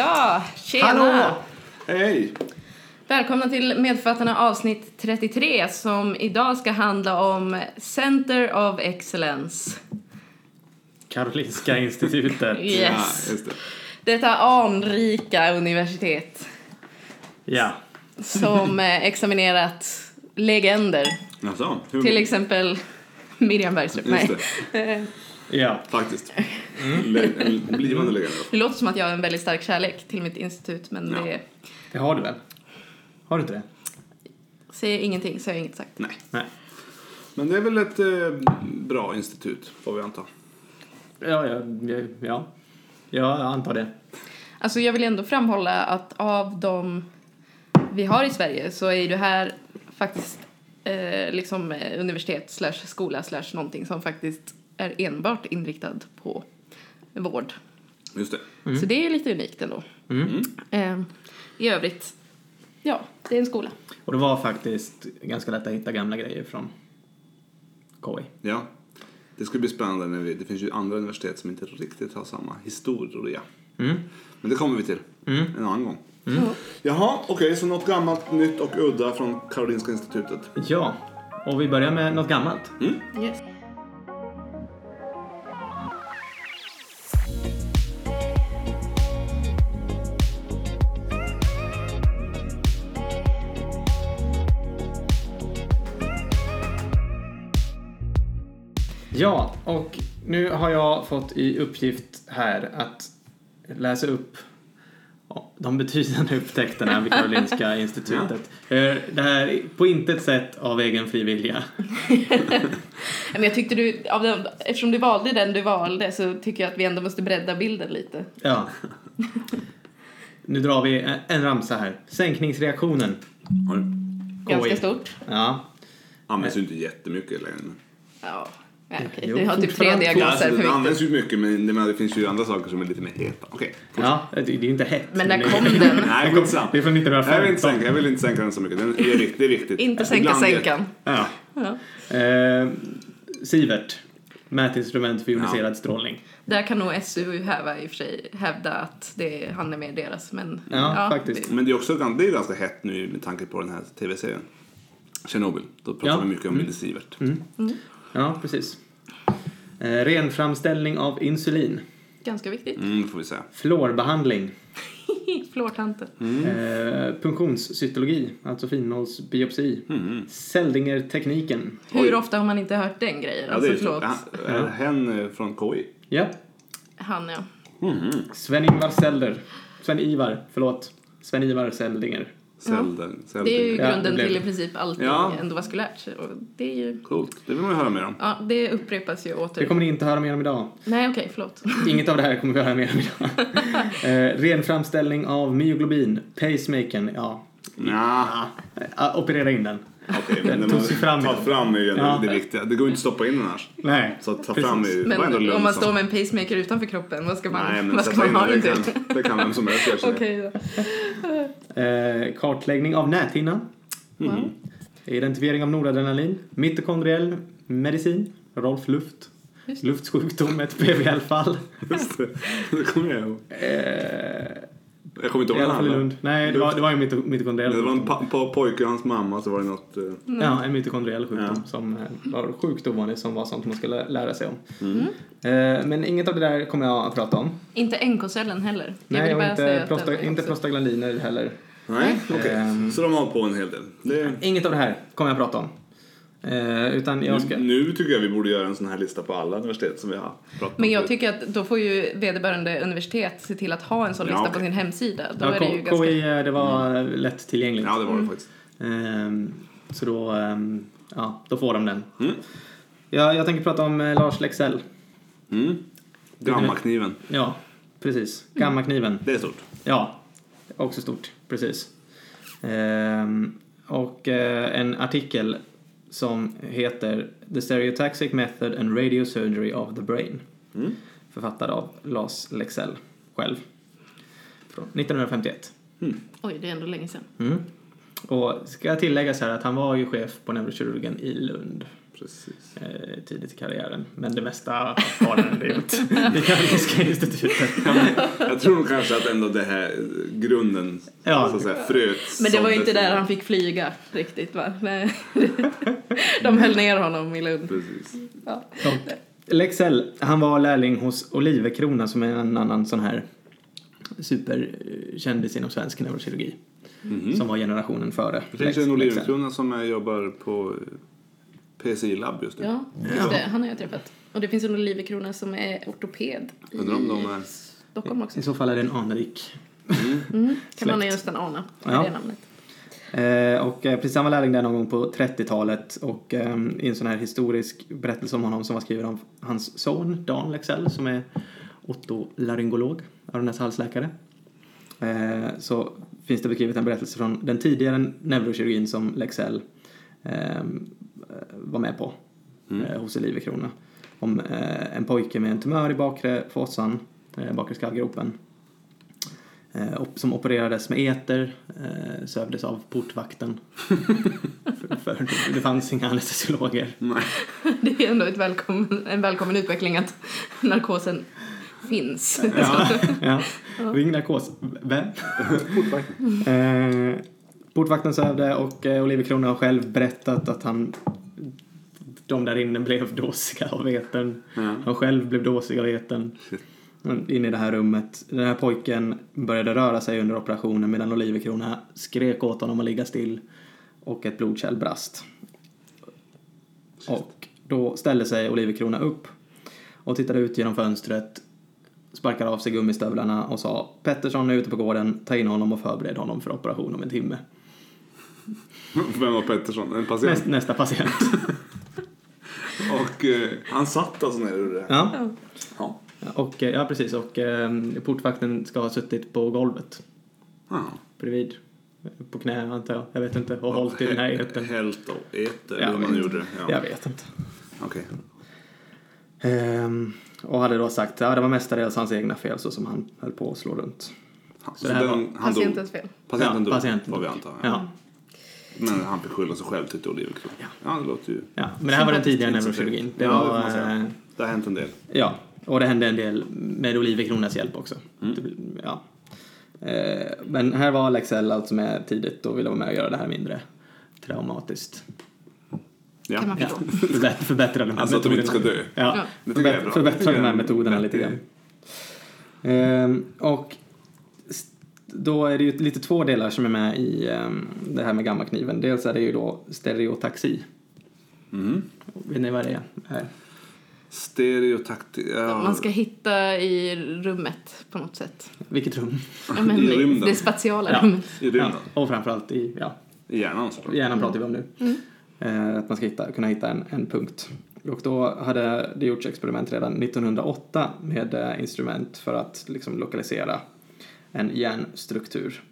Ja, tjena! Hallå! Hej! Välkomna till Medförfattarna avsnitt 33 som idag ska handla om Center of Excellence. Karolinska institutet. Yes. Ja, just det. Detta anrika universitet Ja. som eh, examinerat legender. Hur? Till exempel Miriam Bergström. Just Nej. Ja. faktiskt. Le- en blivande legend. Det låter som att jag har en väldigt stark kärlek till mitt institut men Ja. det Det har du väl? Har du inte det? säger ingenting så jag har inget sagt. Nej. Nej. Men det är väl ett eh, bra institut, får vi anta. Ja, ja, ja. ja. Ja, jag antar det. Alltså jag vill ändå framhålla att av de vi har i Sverige så är det här faktiskt eh, liksom eh, universitet slash skola slash någonting som faktiskt är enbart inriktad på vård. Just det. Så det är lite unikt ändå. Mm. Eh, I övrigt, ja, det är en skola. Och det var faktiskt ganska lätt att hitta gamla grejer från KI. Ja. Det ska bli spännande när vi... Det finns ju andra universitet som inte riktigt har samma historia. Mm. Men det kommer vi till Mm. en annan gång. Mm. Jaha, okej, så något gammalt, nytt och udda från Karolinska institutet. Ja. Och vi börjar med något gammalt. Yes. Ja, och nu har jag fått i uppgift här att läsa upp ja, de betydande upptäckterna vid Karolinska institutet. Eh, Det här är på intet sätt av egen fri vilja. Men jag tyckte du, av den, eftersom du valde den du valde så tycker jag att vi ändå måste bredda bilden lite. Ja. Nu drar vi en- ramsa här. Sänkningsreaktionen. Ganska stort. Ja. Används ju inte jättemycket längre. Ja, nej, okej. Jo, Du har typ tre Ja, diagnoser alltså, för det används ju mycket men det, men det finns ju andra saker som är lite mer heta. Okej. ja, det det är ju inte hett. Men när det- kom den? Nej, skitsamma. Det är från Jag vill, inte 1915. sänka, jag vill inte sänka den så mycket. Den, är viktigt, det är viktigt. Inte sänka Ibland sänkan. Ja. Ja. Eh, Sivert. Mätinstrument för joniserad strålning. Där kan nog SU häva i och för sig hävda att det, han är mer deras, men Ja, faktiskt. det- Men det är också det är ganska hett nu med tanke på den här tv-serien. Tjernobyl. Då pratar Ja. vi mycket om mm. Sivert. Ja, precis. Eh, renframställning av insulin. Ganska viktigt. Mm, får vi säga. Fluorbehandling. Flårtanten. Mm. Eh, punktionscytologi, alltså finhålsbiopsi. Mm. Celdinger-tekniken. Hur Oj. ofta har man inte hört den grejen? Ja, alltså, förlåt. så. Är hen eh, från KI? Ja. Han, ja. Sven-Ingvar Selder. Sven-Ivar, förlåt. Sven-Ivar Seldinger. Selden. Det är ju Ja, grunden det blev- till i princip allting Ja. endovaskulärt. Och det är ju... Coolt. Det vill man ju höra mer om. Ja, det upprepas ju åter. Det kommer ni inte höra mer om idag. Nej, okej, förlåt. Inget av det här kommer vi höra mer om idag. eh, renframställning av myoglobin. Pacemakern, ja. Ja, Ah, operera in den. okej. Den men man- fram Ta fram är ju Ja. det viktiga. Det går ju inte att stoppa in den annars. Nej. Så att ta Precis. fram är ju... Men om man står med en pacemaker utanför kroppen, vad ska man, Nej, men vad ska man ha den, till? kan, det kan vem som helst göra. Okej då. Eh, kartläggning av näthinnan. Wow. Identifiering av noradrenalin. Mitokondriell medicin. Rolf Luft. Luftsjukdom, ett PBL-fall. Just det. Det kommer jag ihåg. Eh, Jag kommer inte I ihåg alla fall i Lund. Nej, det var, det var ju en mito- mitokondriell Det var en sjukdom. pa- pa- pojke och hans mamma så var det något... eh, Ja, en mitokondriell sjukdom Ja. som eh, var sjukt ovanlig, som var sånt man skulle lära sig om. Mm. Eh, men inget av det där kommer jag att prata om. Inte NK-cellen heller. Jag Nej, och inte, prosta, inte prostaglandiner heller. Nej, okej. Ehm. Så de har på en hel del. Det, Inget av det här kommer jag att prata om. Eh, utan jag ska... nu, nu tycker jag vi borde göra en sån här lista på alla universitet som vi har pratat om. Men jag förut. tycker att då får ju vederbörande universitet se till att ha en sån Ja, lista på okej. sin hemsida. Då Ja, är det ju ganska... KI, eh, det var lätt tillgängligt. Ja, det var det faktiskt. Ehm, så då, ehm, ja, då får de den. Mm. Ja, jag tänker prata om eh, Lars Lexell. Mm. Gammakniven. Ja, precis. Gammakniven. Det är stort. Ja, också stort. Precis. Ehm, och eh, en artikel som heter The Stereotaxic Method and Radiosurgery of the Brain. Mm. Författad av Lars Lexell själv. Från 1951. Oj, det är ändå länge sedan. Mm. Och ska tilläggas här att han var ju chef på neurokirurgen i Lund. Precis. eh, tidigt i karriären. Men det mesta har han gjort vid Karolinska institutet. Jag tror kanske att ändå det här grunden Ja. så att säga, fröts. Men det var ju inte där i- han fick flyga riktigt va? Nej. De höll ner honom i Lund. Precis. Ja. Lexell, han var lärling hos Oliver Krona som är en annan sån här superkändis inom svensk neurokirurgi. Mhm. Som var generationen före. Det finns ju en Olivenkrona som är, jobbar på PCI-labb just nu. Ja, just det. Han har jag träffat. Och det finns en Oliverkrona som är ortoped i Undrar om de är- Stockholm också. I så fall är det en anrik. Mm, kan man nästan ana Ja. det namnet. Eh, och eh, precis han var lärling där någon gång på 30-talet och eh, i en sån här historisk berättelse om honom som var skriven av hans son Dan Lexell som är otolaryngolog, öron halsläkare. Eh, så finns det beskrivet en berättelse från den tidigare neurokirurgin som Lexell eh, var med på eh, hos Oliverkrona. Om eh, en pojke med en tumör i bakre fåsan, eh, bakre skallgropen eh, som opererades med eter, eh, sövdes av portvakten. för, för det fanns inga anestesiologer. Nej. Det är ändå ett välkommen, en välkommen utveckling att narkosen finns. Ja, ja. Ring narkos. Vem? eh, portvakten sövde och eh, Oliver Krona har själv berättat att han de där inne blev dåsiga av etern. Ja. Han själv blev dåsig av. Shit. In i det här rummet. Den här pojken började röra sig under operationen medan Oliverkrona skrek åt honom att ligga still och ett blodkärl brast. Och då ställde sig Oliverkrona upp och tittade ut genom fönstret, sparkade av sig gummistövlarna och sa Pettersson är ute på gården, ta in honom och förbered honom för operation om en timme. Vem var Pettersson? En patient? Näst, nästa patient. Och eh, han satt alltså nere ur det? ja. Ja. Och, eh, ja, precis. Och eh, portvakten ska ha suttit på golvet ja. bredvid. På knä antar jag. Jag vet inte. Och hållit i den här eten. Hällt och äter, Jag hur man gjorde. Ja. Jag vet inte. Okej. Ehm, och hade då sagt att ja, det var mestadels hans egna fel så som han höll på att slå runt. Ja, Så det här var dog. Patientens fel. Patienten Ja, dog, patienten får vi anta. Ja. Men han fick skylla sig själv tyckte Oliverkrona. Ja. ja, det låter ju... ja. Men det här var den tidigare så fel. neurokirurgin. Det ja, det var, eh, Det har hänt en del. ja, och det hände en del med Oliver Kronas hjälp också. Mm. Det, ja. Eh, men här var Lexell alltså med tidigt och ville vara med och göra det här mindre traumatiskt. Ja. Kan man Ja. förstå. Förbättra, förbättra de här Alltså att de inte ska dö. Ja, Ja. Det tycker jag är bra. förbättra, förbättra de här metoderna lite grann. vettig- Ehm, och då är det ju lite två delar som är med i ehm, det här med gammakniven. Dels är det ju då stereotaxi. Mm. Vet ni vad det är? Stereotakti... Ja. Man ska hitta i rummet på något sätt. Vilket rum? Ja, men I rymden. det spatiala Ja. rummet. I rymden. Ja, och framförallt i ja, I hjärnan såklart. hjärnan pratar vi om nu. Eh, att man ska hitta, kunna hitta en, en punkt. Och då hade det gjorts experiment redan 1908 med eh, instrument för att liksom lokalisera en hjärnstruktur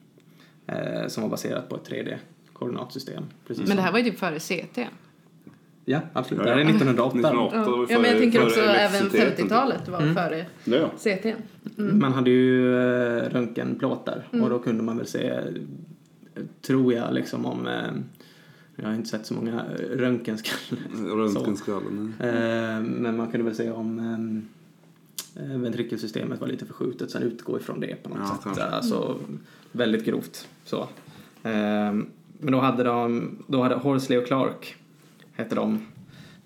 eh, som var baserat på ett 3D-koordinatsystem. Precis Men det här var ju typ före CT. Ja, absolut. Ja, Det här är ja. 1908. 1908 det var Ja, men jag tänker också även elektriciteten. 50-talet var Mm. före Ja. CT. Man hade ju eh, röntgenplåtar och Mm. då kunde man väl se, eh, tror jag, liksom om... Jag har inte sett så många eh, röntgenskallar. Röntgenskallen. Eh, men man kunde väl se om eh, eh, ventrikelsystemet var lite förskjutet, sen utgå ifrån det på något Ja, sätt. kanske. Alltså väldigt grovt så. Eh, men då hade de, då hade Horsley och Clark, hette de,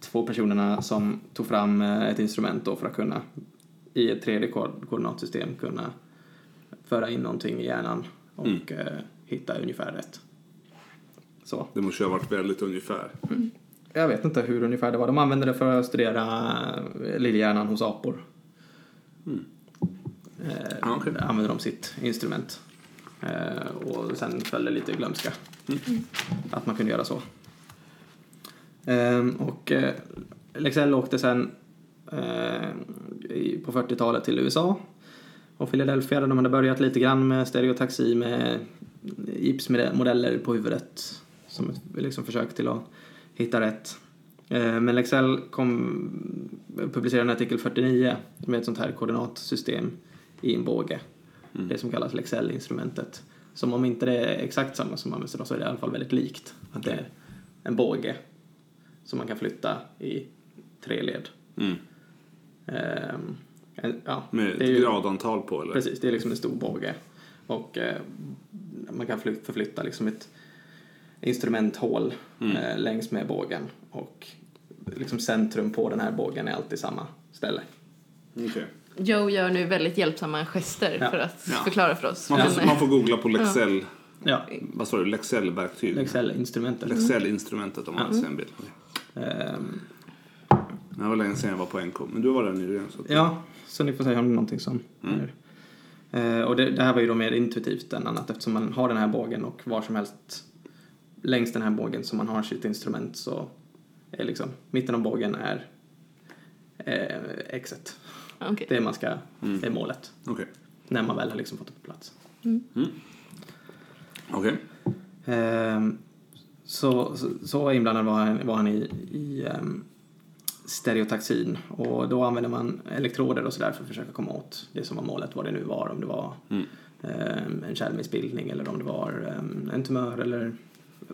två personerna som tog fram ett instrument då för att kunna i ett 3D-koordinatsystem kunna föra in någonting i hjärnan och Mm. hitta ungefär rätt. Så. Det måste ju ha varit väldigt ungefär. Jag vet inte hur ungefär det var. De använde det för att studera eh, lillhjärnan hos apor. Mm. Eh, okej. där använde de sitt instrument. Eh, och sen föll det lite i glömska. Mm. Att man kunde göra så. Eh, och eh, Lexell åkte sen eh, i, på 40-talet till USA och Philadelphia där de hade börjat lite grann med stereotaxi med gipsmodeller på huvudet som ett liksom försök till att hitta rätt. Eh, Men Lexell kom, publicerade en artikel 49 med ett sånt här koordinatsystem i en båge. Mm. Det som kallas Lexell-instrumentet. Som om inte det är exakt samma som används idag så är det i alla fall väldigt likt. Att det är en båge som man kan flytta i tre led. Mm. Ehm, ja, Med det är ju- gradantal på eller? Precis, det är liksom en stor båge. Och eh, man kan fly- förflytta liksom ett instrumenthål Mm. eh, längs med bågen. Och liksom centrum på den här bågen är alltid samma ställe. Okej. Joe gör nu väldigt hjälpsamma gester Ja. för att Ja. förklara för oss. Man, får, Men, man får googla på Lexell, Ja, vad sa du, Lexell-verktyg? Excel-instrumentet. Lexell-instrumentet om man Ja. vill se en bild. Ehm, Det var länge sedan jag var på NK, men du var där nyligen. Så att- ja, så ni får säga om det är någonting som Mm. är... Eh, och det, det här var ju då mer intuitivt än annat eftersom man har den här bågen och var som helst längs den här bågen som man har sitt instrument så är liksom mitten av bågen är eh, exet. okej. Det man ska, Mm. det är målet. Okej. När man väl har liksom fått det på plats. Okej. Ehm, så, så, så inblandad var han, var han i, i um, stereotaxin och då använde man elektroder och sådär för att försöka komma åt det som var målet, vad det nu var, om det var Mm. ehm, en kärlmissbildning eller om det var ehm, en tumör eller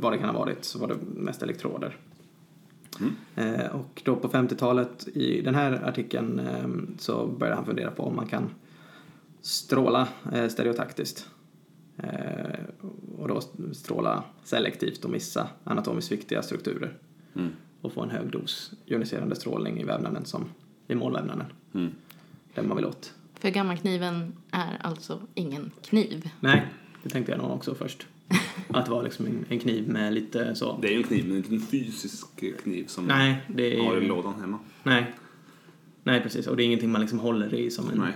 vad det kan ha varit så var det mest elektroder. Mm. Eh, och då på 50-talet i den här artikeln ehm, så började han fundera på om man kan stråla eh, stereotaktiskt. Eh, och då stråla selektivt och missa anatomiskt viktiga strukturer Mm. och få en hög dos joniserande strålning i vävnaden som i målvävnaden, Mm. den man vill åt. För gammakniven är alltså ingen kniv. Nej, det tänkte jag nog också först. Att det var liksom en, en kniv med lite så. Det är ju en kniv, men inte en fysisk kniv som Nej, det man har i är lådan hemma. Nej. Nej, precis. Och det är ingenting man liksom håller i som en, Nej.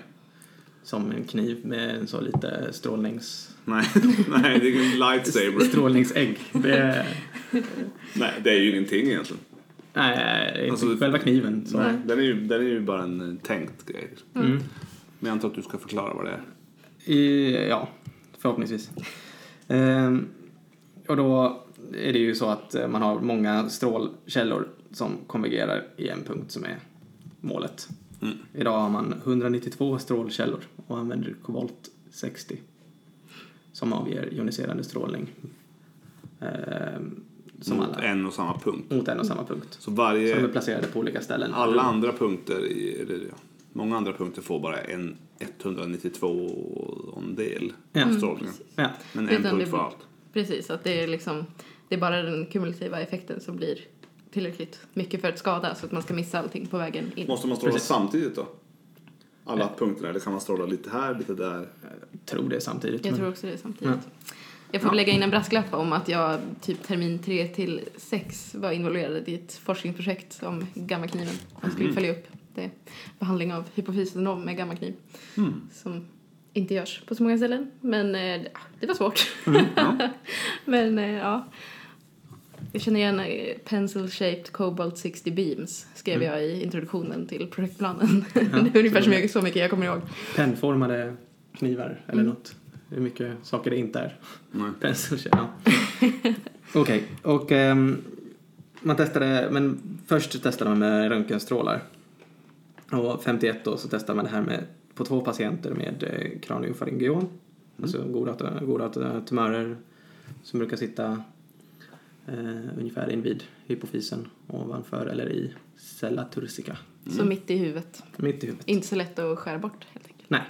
som en kniv med en så lite strålnings... Nej, Nej det är ingen lightsaber. Strålningsägg. Det är, Nej, det är ju ingenting egentligen. nej, inte Alltså, själva kniven. Så. Nej. Den, är ju, den är ju bara en eh, tänkt grej. Mm. Men jag antar att du ska förklara vad det är. I, ja, förhoppningsvis. Ehm, och då är det ju så att eh, man har många strålkällor som konvergerar i en punkt som är målet. Mm. Idag har man 192 strålkällor och använder kobolt 60 som avger joniserande strålning. Ehm, som Mot alla, en och samma punkt. mot en och samma punkt. Så Som är varje, placerade på olika ställen. alla andra punkter, i, eller ja, många andra punkter får bara en 192 del Ja. av Mm, strålningen. Ja, Men en punkt för allt. Precis, att det är liksom det är bara den kumulativa effekten som blir tillräckligt mycket för att skada så att man ska missa allting på vägen in. Måste man stråla Precis. samtidigt då? Alla punkterna, eller kan man stråla lite här, lite där? jag tror det samtidigt. Jag men- tror också det samtidigt. Jag får lägga in en brasklapp om att jag typ termin 3 till 6 var involverad i ett forskningsprojekt om gammakniven. Jag skulle följa upp det. Behandling av hypofysenom med gammakniv. Som inte görs på så många ställen. Men eh, det var svårt. Ja. Men eh, ja. Jag känner igen eh, Pencil Shaped Cobalt 60 Beams skrev jag i introduktionen till projektplanen. det är ungefär det- mycket, så mycket jag kommer ihåg. Pennformade knivar eller Mm. något. Hur mycket saker det inte är. Nej. Pencil, ja. Okej, och ehm, man testade, men först testade man med röntgenstrålar. Och 51 då så testade man det här med, på två patienter med eh, kraniofaryngeom. Alltså goda, goda tumörer som brukar sitta eh, ungefär invid hypofysen ovanför eller i cella turcica, Så mitt i huvudet. mitt i huvudet. Inte så lätt att skära bort helt enkelt. Nej.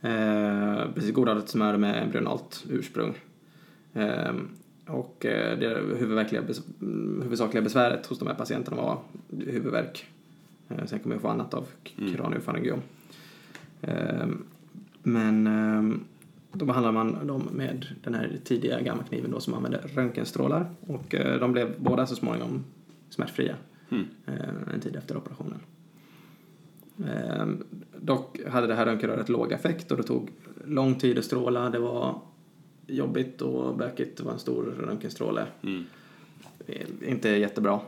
Eh, precis, godartade tumörer med embryonalt ursprung. Eh, och eh, det huvudverkliga bes- mm, huvudsakliga besväret hos de här patienterna var huvudvärk. Eh, sen kommer jag få annat av Mm. kraniofaryngeom. Eh, men eh, då behandlar man dem med den här tidiga gammakniven då som använder röntgenstrålar och eh, de blev båda så småningom smärtfria Mm. eh, en tid efter operationen. Eh, dock hade det här röntgenröret låg effekt och det tog lång tid att stråla. Det var jobbigt och bökigt. Det var en stor röntgenstråle. Mm. Inte jättebra.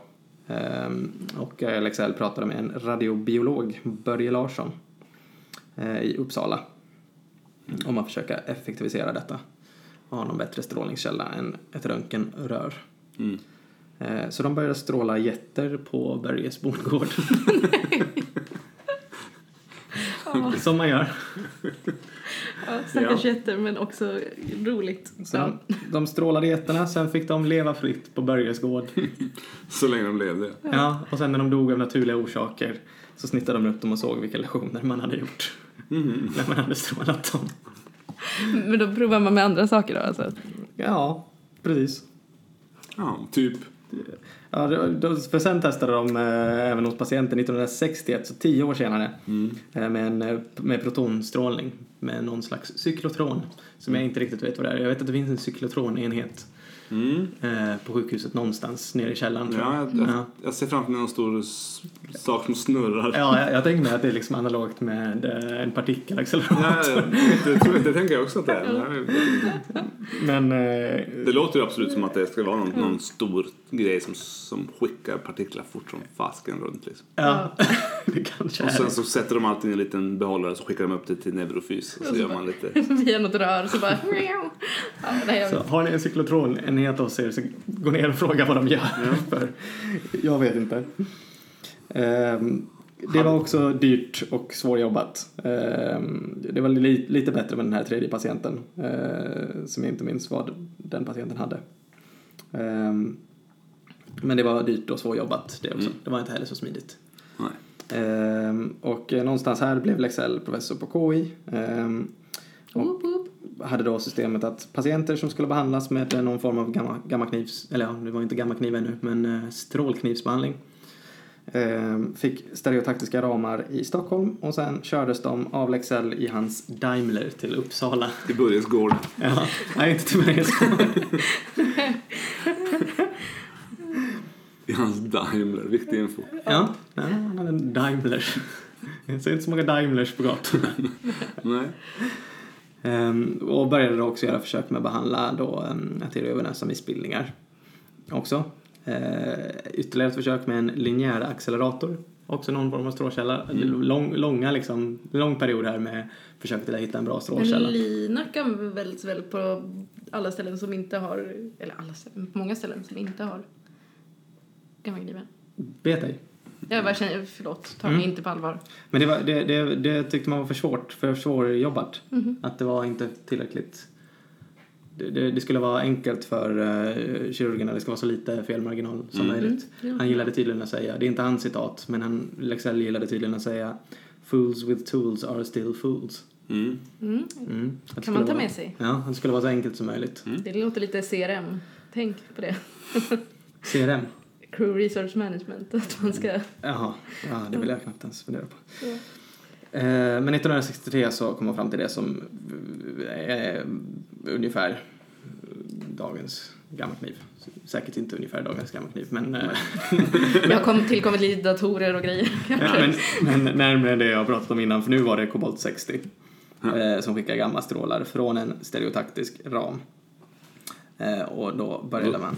Eh, och LXL pratade med en radiobiolog, Börje Larsson, eh, i Uppsala om att försöka effektivisera detta och ha någon bättre strålningskälla än ett röntgenrör. Mm. Eh, Så de började stråla jätter på Börjes bondgård. Som man gör. Ja, stackars getter, men också roligt. Så Ja. de, de strålade getterna, sen fick de leva fritt på Börjes gård. Så länge de levde. Ja, och sen när de dog av naturliga orsaker så snittade de upp dem och såg vilka lektioner man hade gjort. Mhm. När man hade strålat dem. Men då provar man med andra saker då alltså? Ja, precis. Ja, typ. Ja, för sen testade de eh, även hos patienter 1961, så tio år senare, Mm. eh, med, en, eh, med protonstrålning med någon slags cyklotron som jag inte riktigt vet vad det är. Jag vet att det finns en cyklotronenhet Mm. på sjukhuset någonstans nere i källaren. Ja, jag. jag, jag, Ja. jag ser framför mig någon stor sak som snurrar. Ja, jag, jag tänker mig att det är liksom analogt med en partikelaccelerator. Ja, ja. Det, tror det tänker jag också att det är. men Det låter ju absolut som att det ska vara någon, någon stor grej som, som skickar partiklar fort som fasken runt. Liksom. ja, det kanske Och är sen det. så sätter de alltid i en liten behållare så skickar de upp det till neurofys och så gör man lite... Via något rör så bara... Ja, nej, jag Så har ni en cyklotronenhet hos er så gå ner och fråga vad de gör. För jag vet inte. Ehm, det var också dyrt och svårjobbat. Ehm, det var li lite bättre med den här tredje patienten eh, som jag inte minns vad den patienten hade. Men det var dyrt och svårjobbat det också. Mm. Det var inte heller så smidigt. Nej. Ehm, och eh, någonstans här blev Lexell professor på KI. Ehm, och hade då systemet att patienter som skulle behandlas med någon form av gamma, gammaknivs, eller ja, det var inte gammakniv ännu, men eh, strålknivsbehandling. ehm, Fick stereotaktiska ramar i Stockholm och sen kördes de av Lexell i hans Daimler till Uppsala. I Börjes gård. Ja, nej inte till mig. I hans Daimler. Viktig info. Ja, han hade en Daimler. Jag ser inte så många Daimlers på gatorna. Nej. Ehm, och började då också göra försök med att behandla då um, arteriovenösa missbildningar också. Uh, ytterligare ett försök med en linjär accelerator, också någon form av strålkälla. Mm. Lång, långa liksom, lång period här med försök till att hitta en bra Men strålkälla. Linac används väl på alla ställen som inte har, eller alla ställen, på många ställen som inte har gammakniven. Vet ej. Jag bara känner, förlåt, ta mig Mm. inte på allvar. Men det, var, det, det, det tyckte man var för svårt, för svårjobbat. Mhm. Att det var inte tillräckligt. Det, det, det skulle vara enkelt för uh, kirurgerna, det ska vara så lite felmarginal som Mm. möjligt. Mm. Han gillade tydligen att säga, det är inte hans citat, men han, Lexell gillade tydligen att säga Fools with tools are still fools. Mm. Mm. Mm. Kan man ta vara- med sig? Ja, det skulle vara så enkelt som möjligt. Det låter lite CRM. Tänk på det. CRM? Crew Research Management. Att man ska... Jaha, ja, det vill jag knappt ens fundera på. Ja. Eh, Men 1963 så kom man fram till det som är ungefär dagens gammakniv. Säkert inte ungefär dagens gammakniv, men, eh, Det har kom, tillkommit lite datorer och grejer. ja, men, men närmare det jag pratat om innan, för nu var det kobolt 60 eh, som skickar gammastrålar från en stereotaktisk ram. Eh, Och då började man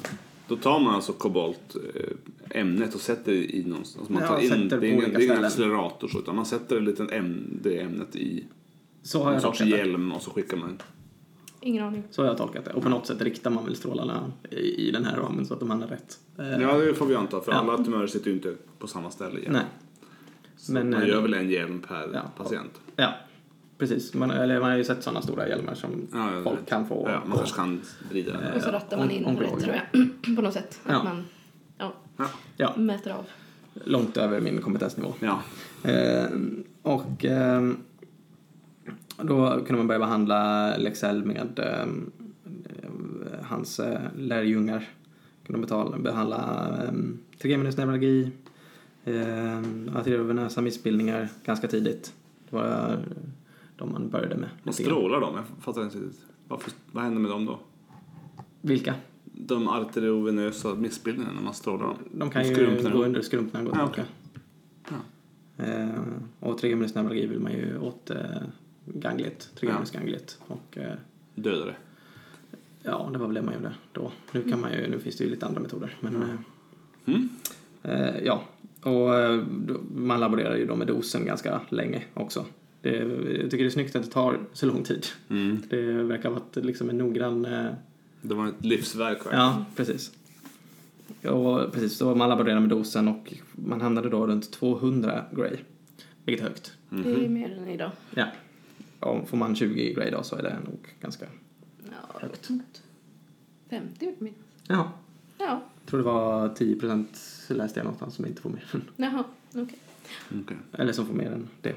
Då tar man alltså kobolt eh, ämnet och sätter i någonstans. Man Ja, tar in, sätter det är ingen, olika det är ingen ställen. accelerator så, utan man sätter en liten äm, det ämnet i Så har jag sorts hjälm och så skickar man. Ingen aning. Så har jag tolkat det. Och på något sätt riktar man väl strålarna i, i den här ramen så att de hamnar rätt. Eh, Ja, det får vi anta för Ja. alla tumörer sitter ju inte på samma ställe igen. Nej. Så Men, man eh, gör väl en hjälm per Ja. patient. Ja, precis. Man, eller man har ju sett sådana stora hjälmar som Ja, folk vet. kan få. Ja, man kanske kan vrida den. Eh, Och så rattar man in rätt tror jag. På något sätt. Att Ja. man ja, mäter av. långt över min kompetensnivå. ja. Eh, och eh, då kunde man börja behandla Lexell med eh, hans eh, lärjungar. Kunde betala, behandla eh, trigeminusneuralgi, eh, arteriovenösa missbildningar ganska tidigt. Det var eh, de man började med. Grann. strålar dem, jag fattar inte riktigt. Varför, vad händer med dem då? Vilka? De arteriovenösa missbildningarna när man strålar dem. De kan ju Skrumpnar gå de? under skrumpna och gå Ja, tillbaka. Ja. Eh, och trigeminusneuralgi vill man ju åt eh, gangliet. Och eh, Dödare. ja, det var väl det man gjorde då. Nu, kan man ju, nu finns det ju lite andra metoder. Men, eh, Mm. eh, ja, och man laborerar ju då med dosen ganska länge också. Det, jag tycker det är snyggt att det tar så lång tid. Mm. Det verkar vara ett, liksom en noggrann eh, Det var ett livsverk. va? Ja, precis. Och precis, så man laborerade med dosen och man hamnade då runt 200 Gray, vilket är högt. Det är mer än idag. Ja. Om får man 20 grade då så är det nog ganska... Ja, Högt. högt. 50 minst. Ja. Ja, Jag tror det var 10 procent läste jag någonstans som inte får mer. än- jaha, okej. Okej. Eller som får mer än det.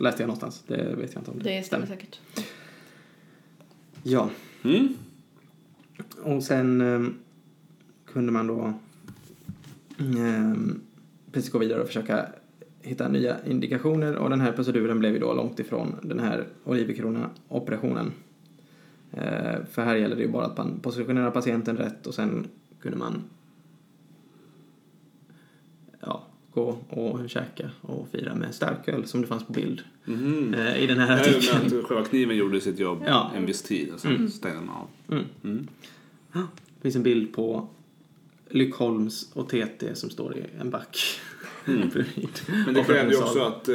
Läste jag någonstans. Det vet jag inte om det, Det stämmer säkert. Ja. Mm. Och sen ehm, kunde man då um, precis gå vidare och försöka hitta nya indikationer och den här proceduren blev ju då långt ifrån den här olivkrona-operationen. Eh, för här gäller det ju bara att man positionerar patienten rätt och sen kunde man ja, gå och käka och fira med starköl som det fanns på bild Mhm. eh, i den här artikeln. att själva kniven gjorde sitt jobb Ja. en viss tid och sen stängde den av. Mm. Mm. Det finns en bild på Lyckholms och TT som står i en back. bredvid Men det krävde ju också att eh,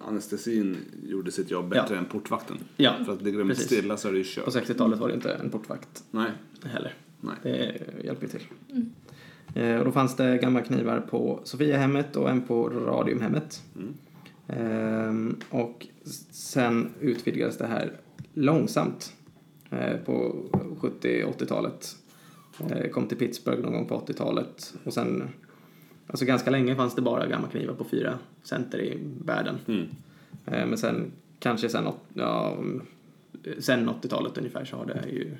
anestesin gjorde sitt jobb bättre Ja. än portvakten. Ja, För att ligger de stilla så är det ju På kört. 60-talet var det inte en portvakt Nej. heller. Nej. Det hjälper ju till. Eh, och då fanns det gamla knivar på Sofiahemmet och en på Radiumhemmet. Mm. Ehm, och sen utvidgades det här långsamt eh, på 70-80-talet. Eh, kom till Pittsburgh någon gång på 80-talet. Och sen, alltså ganska länge fanns det bara gamla knivar på fyra center i världen. Mm. Eh, men sen, kanske sen, ja, sen 80-talet ungefär så har det ju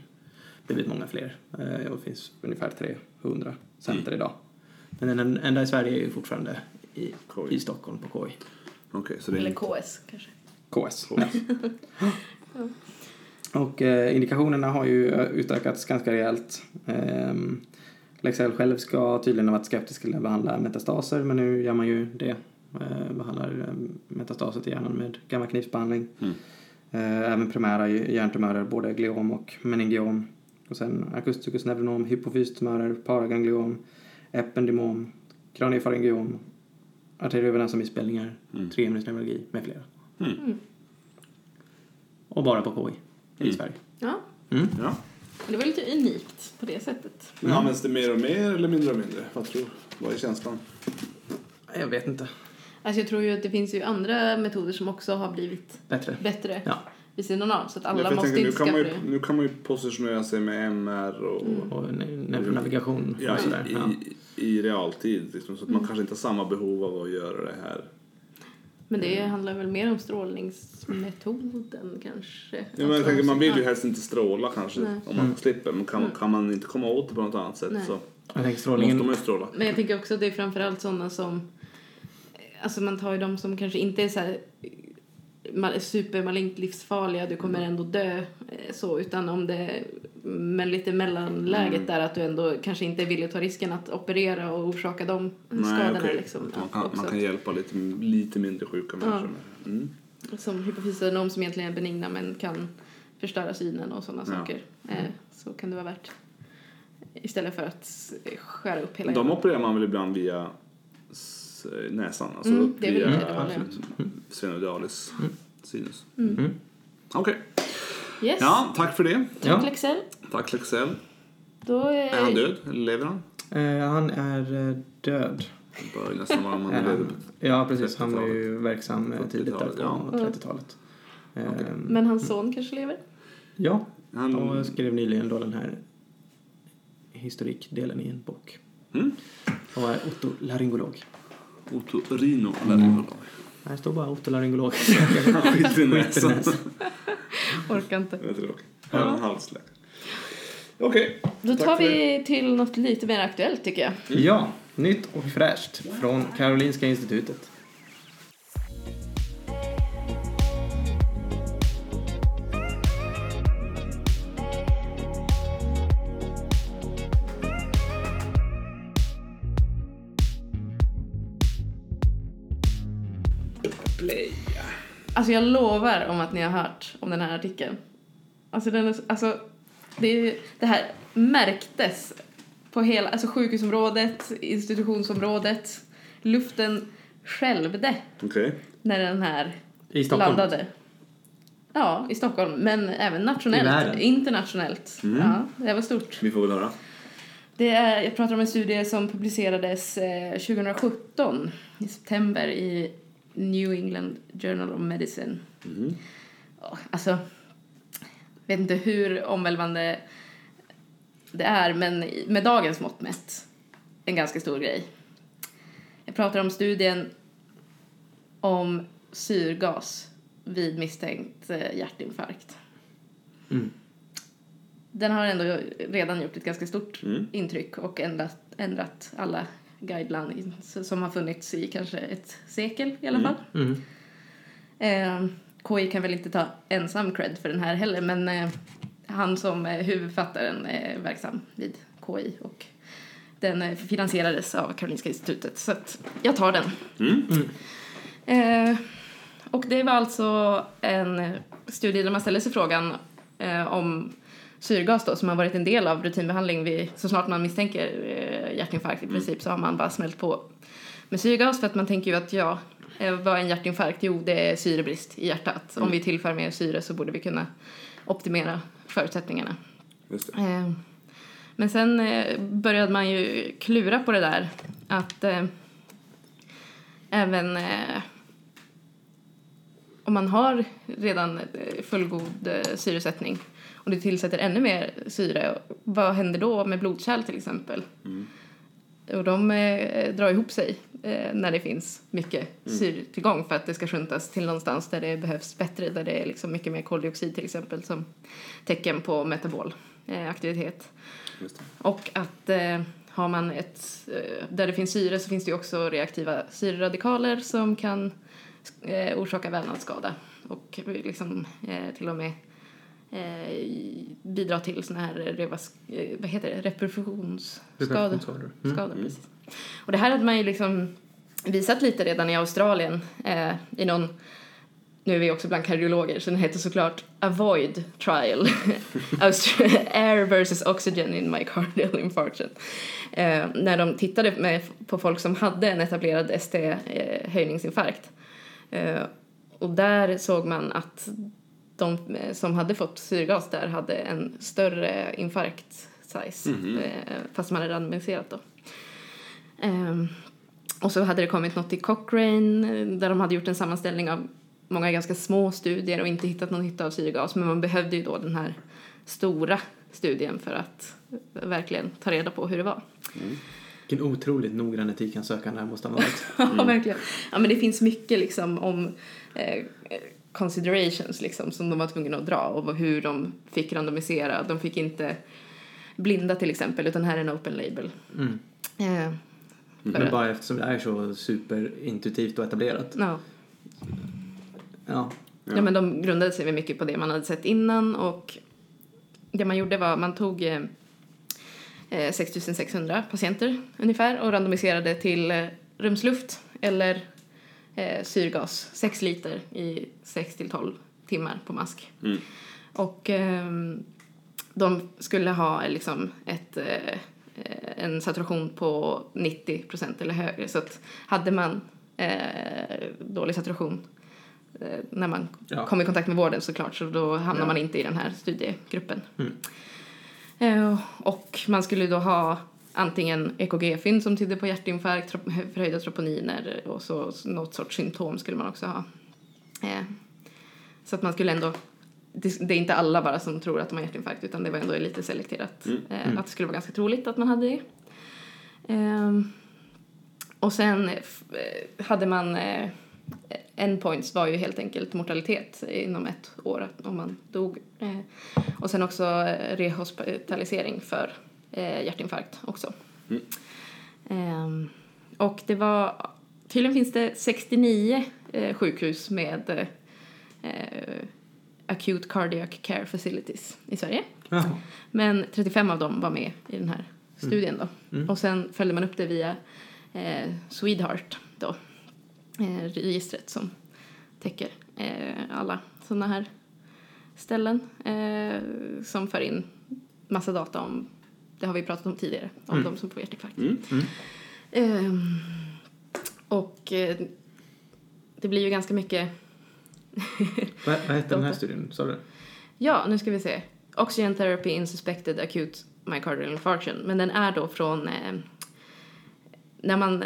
blivit många fler. Eh, och det finns ungefär 300 center Mm. idag. Men den enda i Sverige är ju fortfarande i, i Stockholm på KI. Okej, så det är Eller. KS kanske. KS. Och eh, indikationerna har ju eh, utökats ganska rejält. Eh, Lexell själv ska tydligen ha varit skeptisk till att behandla metastaser men nu gör man ju det. Eh, behandlar eh, metastaser till hjärnan med gammaknivsbehandling. Mm. Eh, även primära hjärntumörer, både gliom och meningiom. Och sen akusticus neuronom, hypofystumörer, paragangliom, ependymom, kraniefaryngiom, arteriovenösa missbildningar, Mm. trehimlingsneurologi med flera. Mm. Och bara på KI i Mm. Sverige. Ja, Mm. Ja. det var lite unikt på det sättet. Men används det mer och mer eller mindre och mindre? Vad tror du? Vad är känslan? Jag vet inte. Alltså jag tror ju att det finns ju andra metoder som också har blivit Bättre. bättre Ja. Vid sidan av. Så att alla måste tänker, nu, inte kan skaffa man ju, det. nu kan man ju positionera sig med MR och Och ne- neuronavigation ja, och sådär. i, Ja. i, i realtid. Liksom, så att man kanske inte har samma behov av att göra det här. Men det handlar väl mer om strålningsmetoden kanske. Ja, men jag Alltså, tänker, man vill ju helst inte stråla kanske Nej. om man slipper. Men kan, kan man inte komma åt det på något annat sätt Nej. så Jag tänker måste strålningen. man ju stråla. Men jag tänker också att det är framförallt sådana som... Alltså man tar ju de som kanske inte är så supermalignt livsfarliga, du kommer ändå dö eh, så, utan om det men lite mellanläget Mm. där att du ändå kanske inte är villig att ta risken att operera och orsaka de Nej, skadorna okej. liksom. man, kan, man kan hjälpa lite, lite mindre sjuka Ja. människor. Mm. Som hypofysenom som egentligen är benigna men kan förstöra synen och sådana Ja. saker. Eh, så kan det vara värt. Istället för att skära upp hela De hjärnan. opererar man väl ibland via s- näsan? Alltså Mm, upp det är väl via det vanliga. sphenoidalis sinus. Mm. Okej. Yes. Ja, tack för det. Tack Ja. Lexell. Tack Lexell. Då är, Är han död? Eller lever han? Eh, han är eh, död. Det bör nästan vara om han Eh, ja, precis. Han var ju verksam eh, tidigt där 40-talet, på ja. 30-talet. Eh, Men hans son kanske lever? Ja, Han, och skrev nyligen då den här historikdelen i en bok. Mm. Och är otolaryngolog. Otorino laryngolog. Här står bara otolaryngolog. Skiter i näsan. Orkar inte. Det är tråkigt. En halsläkare. Okej. Då Tack tar vi till något lite mer aktuellt tycker jag. Ja, nytt och fräscht från Karolinska institutet. Alltså jag lovar om att ni har hört om den här artikeln. Alltså, den är, alltså det, det här märktes på hela, alltså sjukhusområdet, institutionsområdet. Luften skälvde Okej. när den här I Stockholm. landade. Ja, i Stockholm, men även nationellt, internationellt. Mm. Ja, det var stort. Vi får väl höra. Det är, jag pratar om en studie som publicerades eh, 2017 i september i New England Journal of Medicine. Ja, Alltså, vet inte hur omvälvande det är, men med dagens mått mätt en ganska stor grej. Jag pratar om studien om syrgas vid misstänkt eh, hjärtinfarkt. Mm. Den har ändå redan gjort ett ganska stort Mm. intryck och ändrat, ändrat alla guidelines som har funnits i kanske ett sekel i alla fall. Mm. Eh, KI kan väl inte ta ensam cred för den här heller men eh, han som är huvudförfattaren är verksam vid KI och den eh, finansierades av Karolinska institutet så att jag tar den. Eh, och det var alltså en eh, studie där man ställer sig frågan eh, om syrgas då, som har varit en del av rutinbehandling vid, så snart man misstänker eh, hjärtinfarkt i princip så har man bara smält på med syrgas för att man tänker ju att ja, eh, vad är en hjärtinfarkt? Jo, det är syrebrist i hjärtat. Om vi tillför mer syre så borde vi kunna optimera förutsättningarna. Eh, Men sen eh, började man ju klura på det där att eh, även eh, om man har redan eh, fullgod syresättning och du tillsätter ännu mer syre, vad händer då med blodkärl till exempel? Och de eh, drar ihop sig eh, när det finns mycket syretillgång för att det ska sjuntas till någonstans där det behövs bättre, där det är liksom mycket mer koldioxid till exempel som tecken på metabol eh, aktivitet. Och att eh, har man ett, eh, där det finns syre så finns det ju också reaktiva syreradikaler som kan eh, orsaka vävnadsskada. Och liksom till och med eh, bidra till såna här revas, eh, vad heter det, reperfusionsskador. Mm. Skador, precis. Och det här hade man ju liksom visat lite redan i Australien eh, i någon nu är vi också bland kardiologer så den heter såklart Avoid Trial Air versus Oxygen in Myocardial Infarction. Eh, när de tittade med, på folk som hade en etablerad ST-höjningsinfarkt. Eh, och där såg man att de eh, som hade fått syrgas där hade en större infarkt size eh, fast man hade randomiserat då. Ehm, och så hade det kommit något i Cochrane eh, där de hade gjort en sammanställning av många ganska små studier och inte hittat någon nytta av syrgas. Men man behövde ju då den här stora studien för att verkligen ta reda på hur det var. Vilken otroligt noggrann etikansökan det här måste ha varit. Ja, verkligen. Ja, men det finns mycket liksom om eh, considerations liksom som de var tvungna att dra och hur de fick randomisera. De fick inte blinda till exempel utan här är en open label. Mm. Eh, Men att- bara eftersom det är så superintuitivt och etablerat. ja. Ja. Ja. men de grundade sig mycket på det man hade sett innan och det man gjorde var man tog eh, eh, 6600 patienter ungefär och randomiserade till eh, rumsluft eller eh, syrgas, 6 liter i 6 till 12 timmar på mask. Mm. Och ehm, de skulle ha liksom ett, eh, eh, en saturation på 90% eller högre. Så att hade man eh, dålig saturation eh, när man Ja. kom i kontakt med vården såklart så då hamnar Ja. man inte i den här studiegruppen. Mm. Eh, och man skulle då ha antingen EKG-fynd som tydde på hjärtinfarkt, förhöjda troponiner och så, något sorts symptom skulle man också ha. Eh, så att man skulle ändå, det, är inte alla bara som tror att de har hjärtinfarkt utan det var ändå lite selekterat. Mm. Eh, Att det skulle vara ganska troligt att man hade det. Ehm, och sen eh, hade man endpoints var ju helt enkelt mortalitet inom ett år om man dog. Och sen också eh, rehospitalisering för eh, hjärtinfarkt också. Mm. Ehm, och det var, tydligen finns det 69 eh, sjukhus med eh, acute cardiac care facilities i Sverige. Jaha. Men 35 av dem var med i den här studien då. Mm. Och sen följde man upp det via eh, Swedeheart då. Eh, registret som täcker eh, alla sådana här ställen eh, som för in massa data om, det har vi pratat om tidigare, om Mm. de som får hjärtinfarkt. Mm. Mm. Ehm, och eh, det blir ju ganska mycket Vad, vad hette den här studien? Sa du? Ja, nu ska vi se. Oxygen therapy in suspected acute myocardial infarction. Men den är då från eh, när man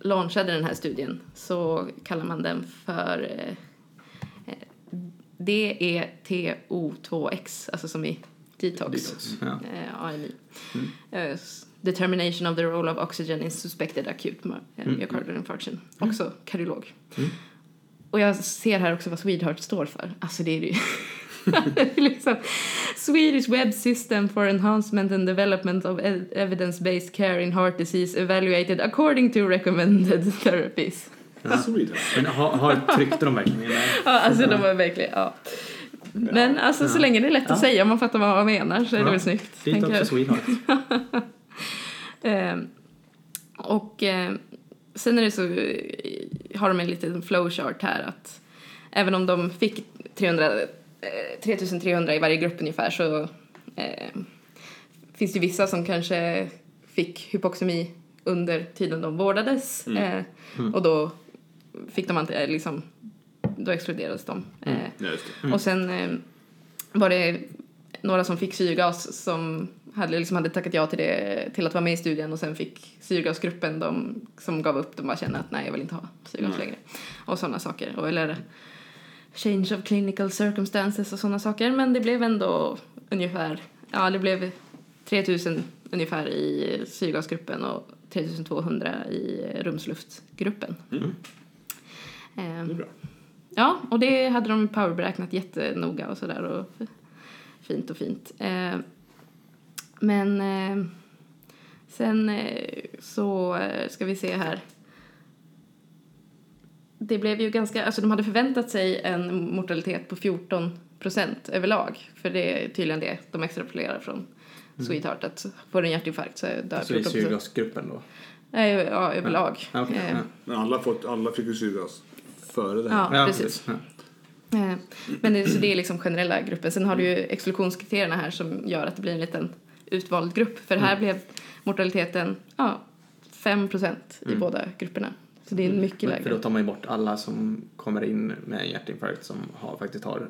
launchade den här studien så kallar man den för eh, E DETO2X, alltså som i detox. Detox, ja. Eh, AMI. Eh, s- determination of the role of oxygen in suspected acute eh, myocardial infarction. Också kardiolog. Och jag ser här också vad Swedeheart står för. Alltså det är det ju. liksom, Swedish Web System for Enhancement and Development of e- Evidence-Based Care in Heart Disease Evaluated according to recommended therapies. Sweden. Men har, har, tryckte de verkligen in det? Ja, alltså de var verkligen, ja. Men alltså så länge det är lätt att säga om man fattar vad man menar så är det väl snyggt. Dit också jag. Swedeheart. Ehm, och eh, sen är det så, eh, har de en liten flowchart här att även om de fick 300, eh, 3300 i varje grupp ungefär så eh, finns det vissa som kanske fick hypoxemi under tiden de vårdades eh, och då fick de inte, eh, liksom, då exkluderades de. Eh, Ja, just det. och sen eh, var det några som fick syrgas som hade, liksom hade tackat ja till, det, till att vara med i studien och sen fick syrgasgruppen de som gav upp, de bara kände att nej jag vill inte ha syrgas Nej. längre. Och sådana saker. Och, eller change of clinical circumstances och sådana saker. Men det blev ändå ungefär, ja det blev 3000 ungefär i syrgasgruppen och 3200 i rumsluftgruppen. Mm. Ehm, Det är bra. Ja, och det hade de powerberäknat jättenoga och sådär och fint och fint. Eh, men eh, sen eh, så eh, ska vi se här. Det blev ju ganska, alltså de hade förväntat sig en mortalitet på 14 procent överlag. För det är tydligen det de extrapolerar från Sweetheart att får du en hjärtinfarkt så dör Så i 14 procent. syrgasgruppen då? Nej, ja, överlag. Ja, Eh, ja. Men alla, fått, alla fick ju syrgas före det här. Ja, Ja, precis. Ja. Eh, Men det, så det är liksom generella gruppen. Sen har du ju exklusionskriterierna här som gör att det blir en liten utvald grupp. För här blev mortaliteten ja, 5% i båda grupperna. Så det är mycket Men För lägre. då tar man ju bort alla som kommer in med en hjärtinfarkt som har, faktiskt har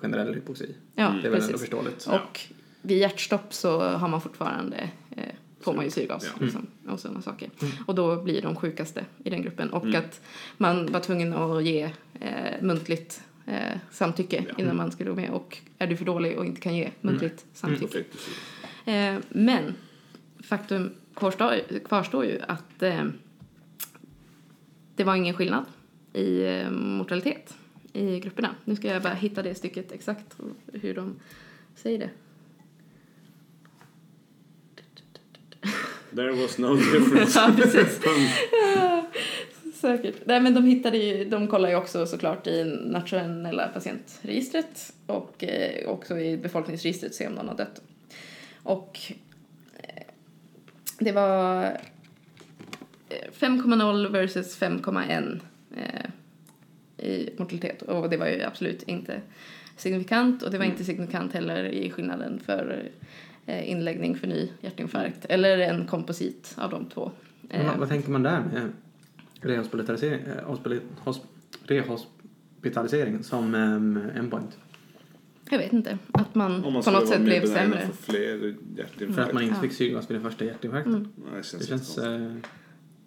generell hypoxi. Ja, Det är väl ändå precis. förståeligt. Och vid hjärtstopp så har man fortfarande eh, får man ju syrgas Ja. liksom, och sådana saker. Och då blir de sjukaste i den gruppen. Och att man var tvungen att ge eh, muntligt eh, samtycke Ja. innan man skulle gå med. Och är du för dålig och inte kan ge muntligt Då samtycke. Eh, men faktum kvarstår, kvarstår ju att eh, det var ingen skillnad i eh, mortalitet i grupperna. Nu ska jag bara hitta det stycket exakt hur de säger det. There was no difference. Ja, precis. Säkert. Nej, men de hittade ju, de kollar ju också såklart i nationella patientregistret och eh, också i befolkningsregistret se om någon har dött. Och eh, det var eh, 5,0 versus 5,1 eh, i mortalitet och det var ju absolut inte signifikant och det var inte signifikant heller i skillnaden för eh, inläggning för ny hjärtinfarkt eller en komposit av de två. Men Eh, Vad, tänker man där med rehospitalisering, eh, hospitali- hos, rehospitalisering som endpoint? Jag vet inte. Att man, man på något sätt blev sämre. hjärtinfarkter. För att man inte Ja. fick syrgas vid den första hjärtinfarkten. Mm. Nej, det känns, Det känns...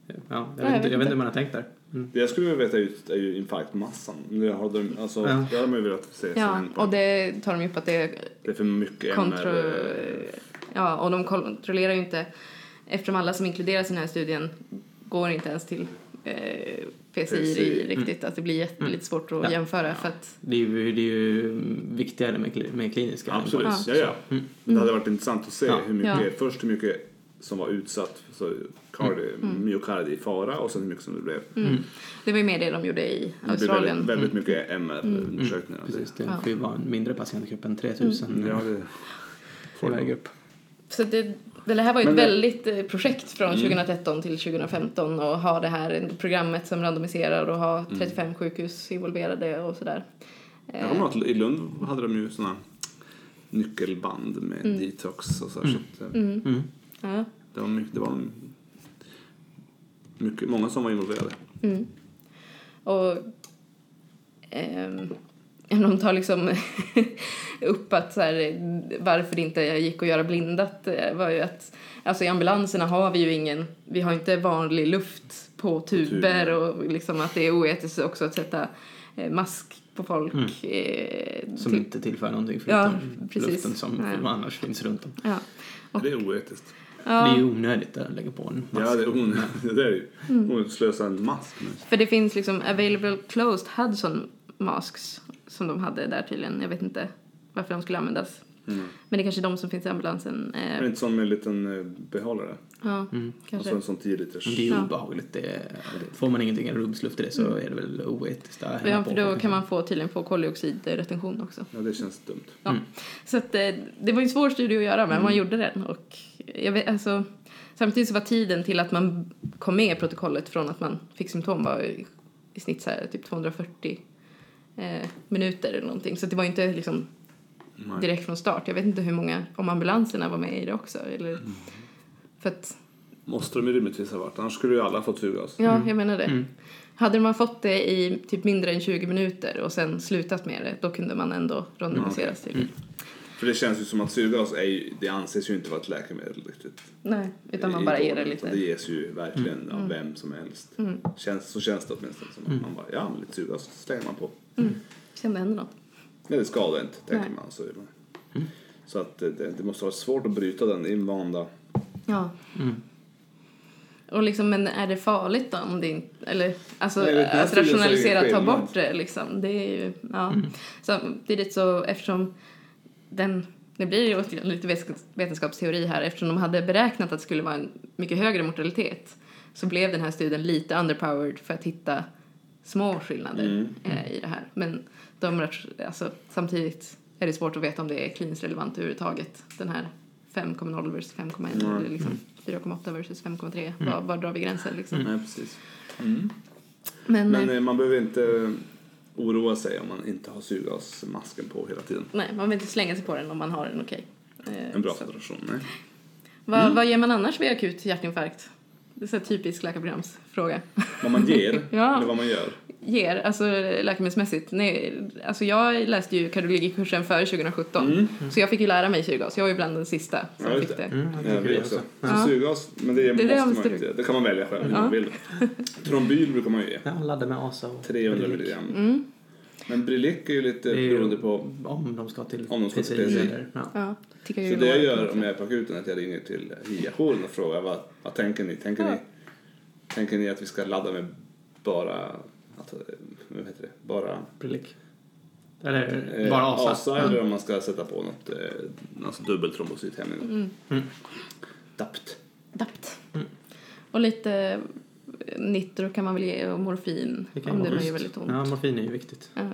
ja, jag, jag vet inte, jag vet inte hur man har tänkt där. Mm. Det jag skulle vilja veta är ju, är ju infarktmassan. Det har de, alltså, Ja. det hade man ju velat se Ja, och det tar de ju upp att det är Det är för mycket kontro... MR. Ja, och de kontrollerar ju inte, eftersom alla som inkluderas i den här studien går inte ens till eh, PCI, PCI. riktigt, att det blir jätte, lite svårt att Ja. jämföra för att Det är ju, det är ju viktigare med, med kliniska Absolut, ja, ja. Mm. Men det hade varit intressant att se Ja. hur mycket, Ja. först hur mycket som var utsatt för cardi, Mm. myokardi i fara och sen hur mycket som det blev. det var ju mer det de gjorde i Det blev Australien. väldigt, väldigt mycket MR-undersökningar. Precis, det Ja. får vara en mindre patientgrupp än 3000 Mm. Ja, det i varje grupp. Så det, det här var ju ett det- väldigt eh, projekt från 2013 till 2015 och ha det här programmet som randomiserar och ha 35 sjukhus involverade och sådär. Jag kommer ihåg att i Lund hade de ju såna nyckelband med detox och så. här, så att, eh, Mm. Ja. det var, mycket, det var mycket, många som var involverade. Mm. Och ehm, de tar liksom upp att så här, varför det inte gick att göra blindat eh, var ju att alltså i ambulanserna har vi ju ingen, vi har inte vanlig luft på tuber och liksom att det är oetiskt också att sätta eh, mask på folk. Mm. eh, Som till- inte tillför någonting Ja, förutom precis. luften som Nej. annars finns runt om. Ja. Det är oetiskt. Det är Ja, ju onödigt att lägga på en mask. Ja, det är onödigt. Det är ju Mm. onödigt att slösa en mask. för det finns liksom available closed Hudson masks som de hade där tydligen. Jag vet inte varför de skulle användas. Mm. Men det är kanske de som finns i ambulansen. Är det Eh, inte sån med en liten eh, behållare? ja, Mm. Och kanske. så en sån 10 liters. Men det är ju Ja. obehagligt. Det är, får man ingenting en rumsluft i det så är det väl oetiskt. att Ja, för då kan man få, tydligen få koldioxidretention också. Ja, det känns dumt. Ja. Mm. Så att, eh, det var ju en svår studie att göra, men man gjorde den. Och jag vet, alltså, samtidigt så var tiden till att man kom med i protokollet från att man fick symptom var i, i snitt så här, typ 240 eh, minuter eller någonting. Så det var ju inte liksom Nej. direkt från start. Jag vet inte hur många, om ambulanserna var med i det också. Eller, För att, Måste de ju rimligtvis ha varit. Annars skulle ju alla fått suggas. ja, jag menar det. Mm. Hade man fått det i typ mindre än 20 minuter och sen slutat med det, då kunde man ändå randomiseras till. För det känns ju som att syrgas är ju, det anses ju inte vara ett läkemedel riktigt. Nej, utan man bara ger det lite. Det ges ju verkligen av vem som helst. Mm. Känns, så känns det åtminstone. Som att man bara, ja men lite syrgas slänger man på. Om det händer något. Nej, det skadar inte, tänker Nej. man. Så, det. så att det, det, måste vara svårt att bryta den invanda. Ja. Mm. Och liksom, men är det farligt då? Om det inte, eller alltså Nej, att rationalisera, ta bort det liksom. Det är ju, ja. Samtidigt så eftersom den, det blir ju återigen lite vetenskaps- vetenskapsteori här, eftersom de hade beräknat att det skulle vara en mycket högre mortalitet så blev den här studien lite underpowered för att hitta små skillnader Mm. eh, i det här. Men de, alltså, samtidigt är det svårt att veta om det är kliniskt relevant överhuvudtaget. Den här 5,0 versus 5,1 Mm. eller liksom 4,8 versus 5,3. Var, var drar vi gränsen liksom? Nej, precis. Mm. Men, Men eh, man behöver inte oroa sig om man inte har syrgasmasken på hela tiden. nej, man vill inte slänga sig på den om man har en okej. Eh, En bra så. situation. Nej. Vad, vad ger man annars vid akut hjärtinfarkt? Det är så här typisk läkarprogramsfråga. Vad man ger Ja. eller vad man gör. Ger, alltså läkemedelsmässigt. Nej, alltså jag läste ju kardiologikursen före 2017. Mm. Så jag fick ju lära mig syrgas. Jag var ju bland den sista som Ja, fick det. Mm, jag Ja, vi det också. också. Så Ja. syrgas, men det, Det är det måste jag man inte. Det kan man välja själv hur Ja. man vill. Trombyl brukar man ju ge. Ja, ladda med ASA och 300 Brilik. milligram. Mm. Men Brilic är ju lite är ju beroende på... Om de ska till Om de ska till PCI PCI. eller... Ja. Ja, tycker Så det jag gör om jag är på akuten är att jag ringer till HIA-jouren och frågar vad, vad tänker ni? Tänker, Ja. ni? tänker ni att vi ska ladda med bara... Att, vad heter det? Bara... Brilik. Eller eh, bara ASA. eller om man ska sätta på något, eh, alltså dubbeltrombocythämning. Mm. Mm. DAPT. Dapt. Mm. Och lite nitro kan man väl ge och morfin Det om det gör väldigt ont. Ja, morfin är ju viktigt. Ja.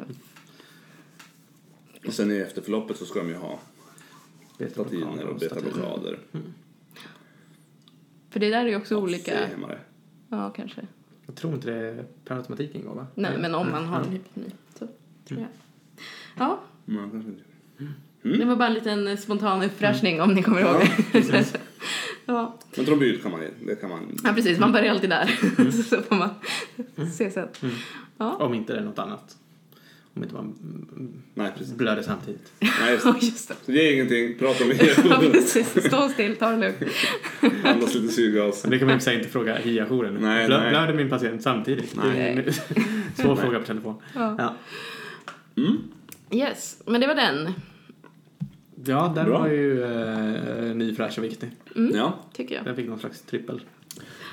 Och sen i efterförloppet så ska de ju ha statiner och betablockader. För det där är ju också Ja, olika. Ja, kanske. Jag tror inte det per automatik ingår va? Nej, men om man har en Ja. hypotoni så tror jag. Ja, inte. det var bara en liten spontan uppfräschning om ni kommer ihåg det. Ja. Men trombyl kan man. Det kan man... ja, precis. Man börjar alltid där. så får man se sen. Ja, Om inte det är något annat. Om inte man mm, Nej, precis. blöder samtidigt. Nej, just Ja, det. just det. Så det är ingenting. Prata om Ja, det. precis. Stå still, ta det lugnt. Andas lite syrgas. Men det kan man ju inte fråga HIA-jouren. Nej, Blö- nej. Blöder min patient samtidigt? En svår fråga på telefon. Ja. Ja, Mm. Yes, men det var den, ja den Bra. var ju eh, ny, fräsch och viktig. Ja. tycker jag. Den fick någon slags trippel.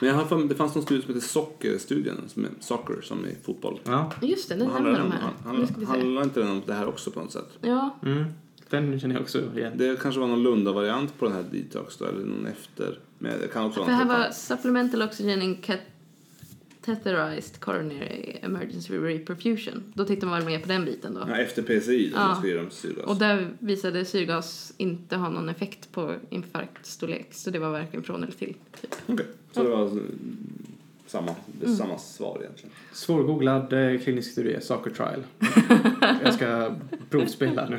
Men jag har för, det fanns någon studie som heter Sockerstudien, som är soccer som i fotboll. Ja, Just det, den handlar den de om? här. Handlar inte den om det här också på något sätt? Ja, mm. den känner jag också igen. Det kanske var någon Lunda-variant på den här detox då, eller någon efter. Men det kan också för vara här var supplemental oxygen in catheterized coronary emergency reperfusion. Då tittar man väl mer på den biten då. Ja, efter PCI, då Ja. man dem syrgas. Och där visade syrgas inte ha någon effekt på infarktstorlek. Så det var varken från eller till. Typ. Okej, så det var mm, samma, det är Mm. samma svar egentligen. Svårgooglad eh, klinisk studie, Soccer Trial. jag ska provspela nu.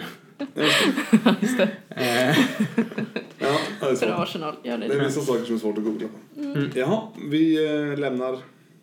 Just det. Eh, Ja, det är För svårt. Arsenal. Gör Det är det. vissa saker som är svårt att googla på. Mm. Jaha, vi eh, lämnar